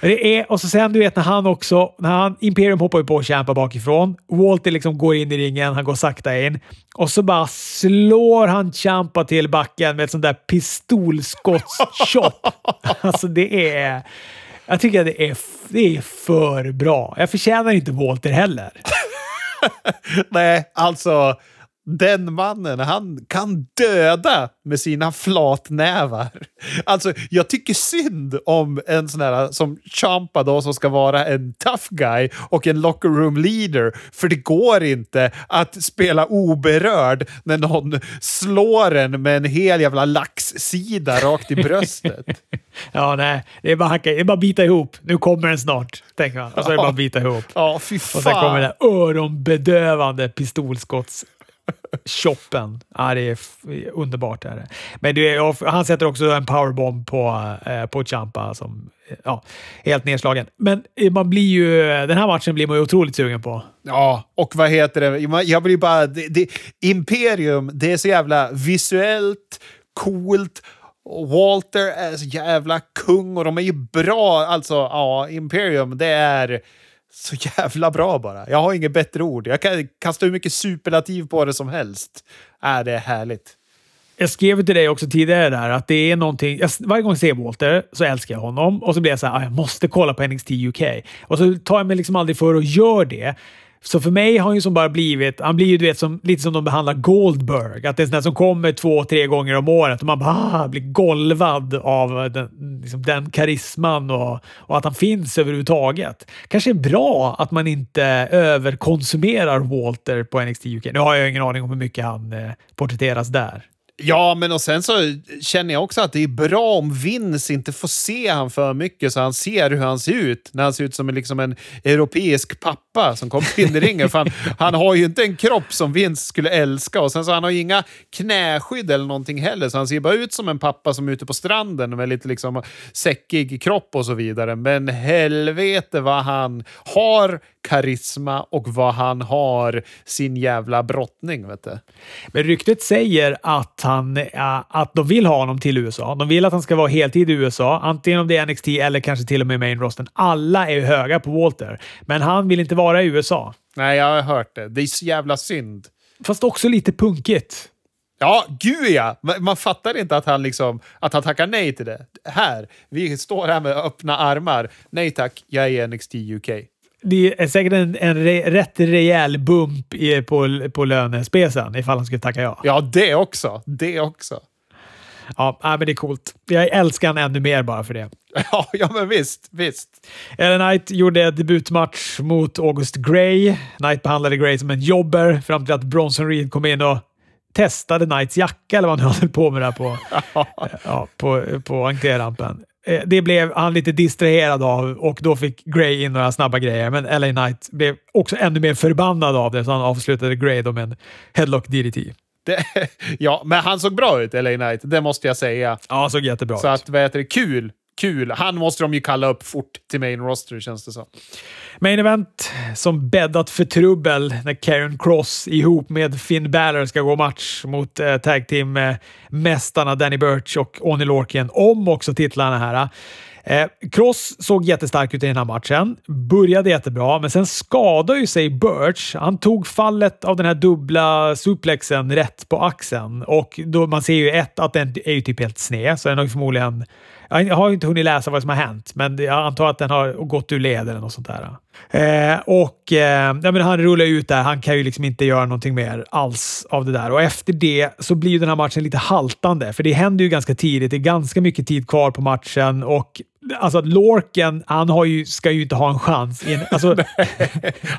det är, och så sen du vet när han också, när han, Imperium hoppar ju på och kämpar bakifrån. Walter liksom går in i ringen, han går sakta in och så bara slår han Champa till backen med ett sånt där pistolskotts-chop. (laughs) alltså det är... Jag tycker att det är, det är för bra. Jag förtjänar inte Walter heller. (laughs) Nej, alltså den mannen, han kan döda med sina flatnävar. Alltså, jag tycker synd om en sån här som Champa då, som ska vara en tough guy och en locker room leader. För det går inte att spela oberörd när någon slår en med en hel jävla laxsida rakt i bröstet. (laughs) ja, nej. Det är bara hacka, det är bara bita ihop. Nu kommer den snart, tänker man. Och så är det bara att bita ihop. Ja, fy fan. Och sen kommer det öronbedövande pistolskotts Choppen. Ja, det är underbart. Är det. Men det är, han sätter också en powerbomb på, eh, på Champa som eh, ja, helt nedslagen. Men eh, man blir ju, den här matchen blir man ju otroligt sugen på. Ja, och vad heter det? Jag blir bara... Det, det, Imperium, det är så jävla visuellt, coolt. Walter är så jävla kung och de är ju bra. Alltså, ja, Imperium, det är så jävla bra bara. Jag har inget bättre ord. Jag kan kasta hur mycket superlativ på det som helst. Äh, det är härligt. Jag skrev till dig också tidigare där att det är någonting. Jag, varje gång jag ser Walter så älskar jag honom och så blir jag så här, ah, jag måste kolla på NXT UK. Och så tar jag mig liksom aldrig för att göra det. Så för mig har han ju som bara blivit, han blir ju du vet, som, lite som de behandlar Goldberg. Att det är en sån där som kommer två, tre gånger om året och man bara ah, blir golvad av den, liksom den karisman och, och att han finns överhuvudtaget. Kanske är bra att man inte överkonsumerar Walter på NXT UK. Nu har jag ingen aning om hur mycket han eh, porträtteras där. Ja, men och sen så känner jag också att det är bra om Vince inte får se han för mycket så han ser hur han ser ut. När han ser ut som en, liksom en europeisk pappa som kommer in i (laughs) ringen. För han, han, har ju inte en kropp som Vince skulle älska och sen så han har ju inga knäskydd eller någonting heller. Så han ser bara ut som en pappa som är ute på stranden med lite liksom säckig kropp och så vidare. Men helvete vad han har karisma och vad han har sin jävla brottning. Vet du. Men ryktet säger att, han, att de vill ha honom till USA. De vill att han ska vara heltid i USA, antingen om det är NXT eller kanske till och med main rosten. Alla är höga på Walter, men han vill inte vara i USA. Nej, jag har hört det. Det är så jävla synd. Fast också lite punkigt. Ja, gud ja! Man fattar inte att han, liksom, att han tackar nej till det. Här, vi står här med öppna armar. Nej tack, jag är NXT UK det är säkert en, en re, rätt rejäl bump i, på, på lönespecen ifall han skulle tacka ja. Ja, det också. Det också. Ja, men det är coolt. Jag älskar honom ännu mer bara för det. (laughs) Ja, ja men visst. visst. Ellen Knight gjorde debutmatch mot August Gray. Knight behandlade Gray som en jobber fram till att Bronson Reed kom in och testade Knights jacka eller vad han (laughs) höll på med där på, (laughs) ja, på, på entrérampen. Eh, det blev han lite distraherad av och då fick Gray in några snabba grejer. Men LA Knight blev också ännu mer förbannad av det, så han avslutade Gray då med en headlock DDT. Det, (laughs) ja, men han såg bra ut, LA Knight. Det måste jag säga. Ja, han såg jättebra så ut. Så att, vad heter det, kul kul. Han måste de ju kalla upp fort till main roster, känns det som. Main event som bäddat för trubbel när Karen Cross ihop med Finn Balor ska gå match mot eh, tag team-mästarna eh, Danny Burch och Oni Lorcan om också titlarna här. Eh, Cross såg jättestark ut i den här matchen. Började jättebra, men sen skadade ju sig Birch. Han tog fallet av den här dubbla suplexen rätt på axeln och då man ser ju ett att den är ju typ helt sned, så den har ju förmodligen jag har inte hunnit läsa vad som har hänt, men jag antar att den har gått ur led eller något sånt där. Eh, och eh, ja, men Han rullar ut där. Han kan ju liksom inte göra någonting mer alls av det där. Och efter det så blir den här matchen lite haltande, för det händer ju ganska tidigt. Det är ganska mycket tid kvar på matchen och Alltså Lorken, han har ju, ska ju inte ha en chans. En, (laughs) alltså,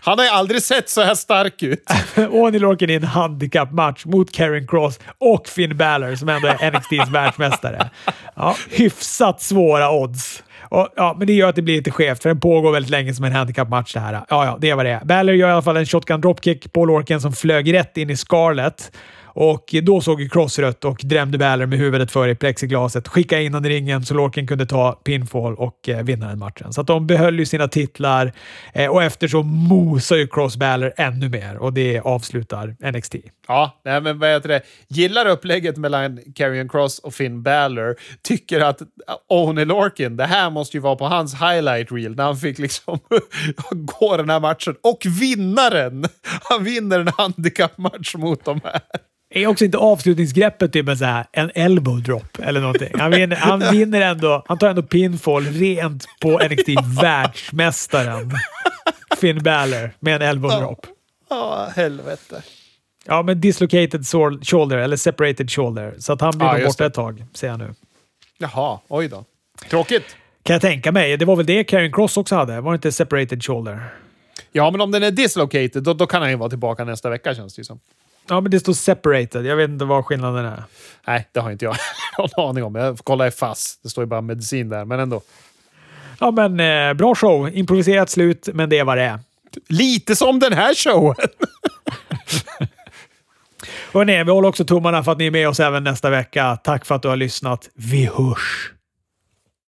han har ju aldrig sett så här stark ut. (laughs) Oni Lorken i en handikappmatch mot Karen Cross och Finn Balor som ändå är NXTs (laughs) världsmästare. Ja, hyfsat svåra odds. Och, ja, men det gör att det blir lite skevt, för den pågår väldigt länge som en handikappmatch det här. Ja, ja, det är vad det är. Balor gör i alla fall en shotgun dropkick på Lorken som flög rätt in i Scarlett. Och då såg ju Cross rött och drämde Baller med huvudet före i plexiglaset. Skickade in honom i ringen så Lorkin kunde ta pinfall och eh, vinna den matchen. Så att de behöll ju sina titlar eh, och efter så mosar ju Cross Baller ännu mer och det avslutar NXT. Ja, nej, men vad heter det? Gillar upplägget mellan Karrion Cross och Finn Balor. Tycker att eh, Oni Lorkin, det här måste ju vara på hans highlight reel när han fick liksom (laughs) gå den här matchen och vinna den. Han vinner en handikappmatch mot de här. Är också inte avslutningsgreppet typ en, så här, en elbow drop eller någonting? Han vinner, han vinner ändå. Han tar ändå pinfall rent på NXT-världsmästaren Finn Balor med en elbow drop. Ja, oh, helvete. Ja, men dislocated shoulder, eller separated shoulder. Så att han blir ja, borta ett tag, ser jag nu. Jaha, oj då. Tråkigt. Kan jag tänka mig. Det var väl det Karen Cross också hade? Var det inte separated shoulder? Ja, men om den är dislocated, då, då kan han ju vara tillbaka nästa vecka känns det ju som. Ja, men det står separated. Jag vet inte vad skillnaden är. Nej, det har inte jag (laughs) någon aning om. Jag får kolla i FASS. Det står ju bara medicin där, men ändå. Ja, men eh, bra show. Improviserat slut, men det är vad det är. Lite som den här showen! (laughs) Hörrni, vi håller också tummarna för att ni är med oss även nästa vecka. Tack för att du har lyssnat. Vi hörs!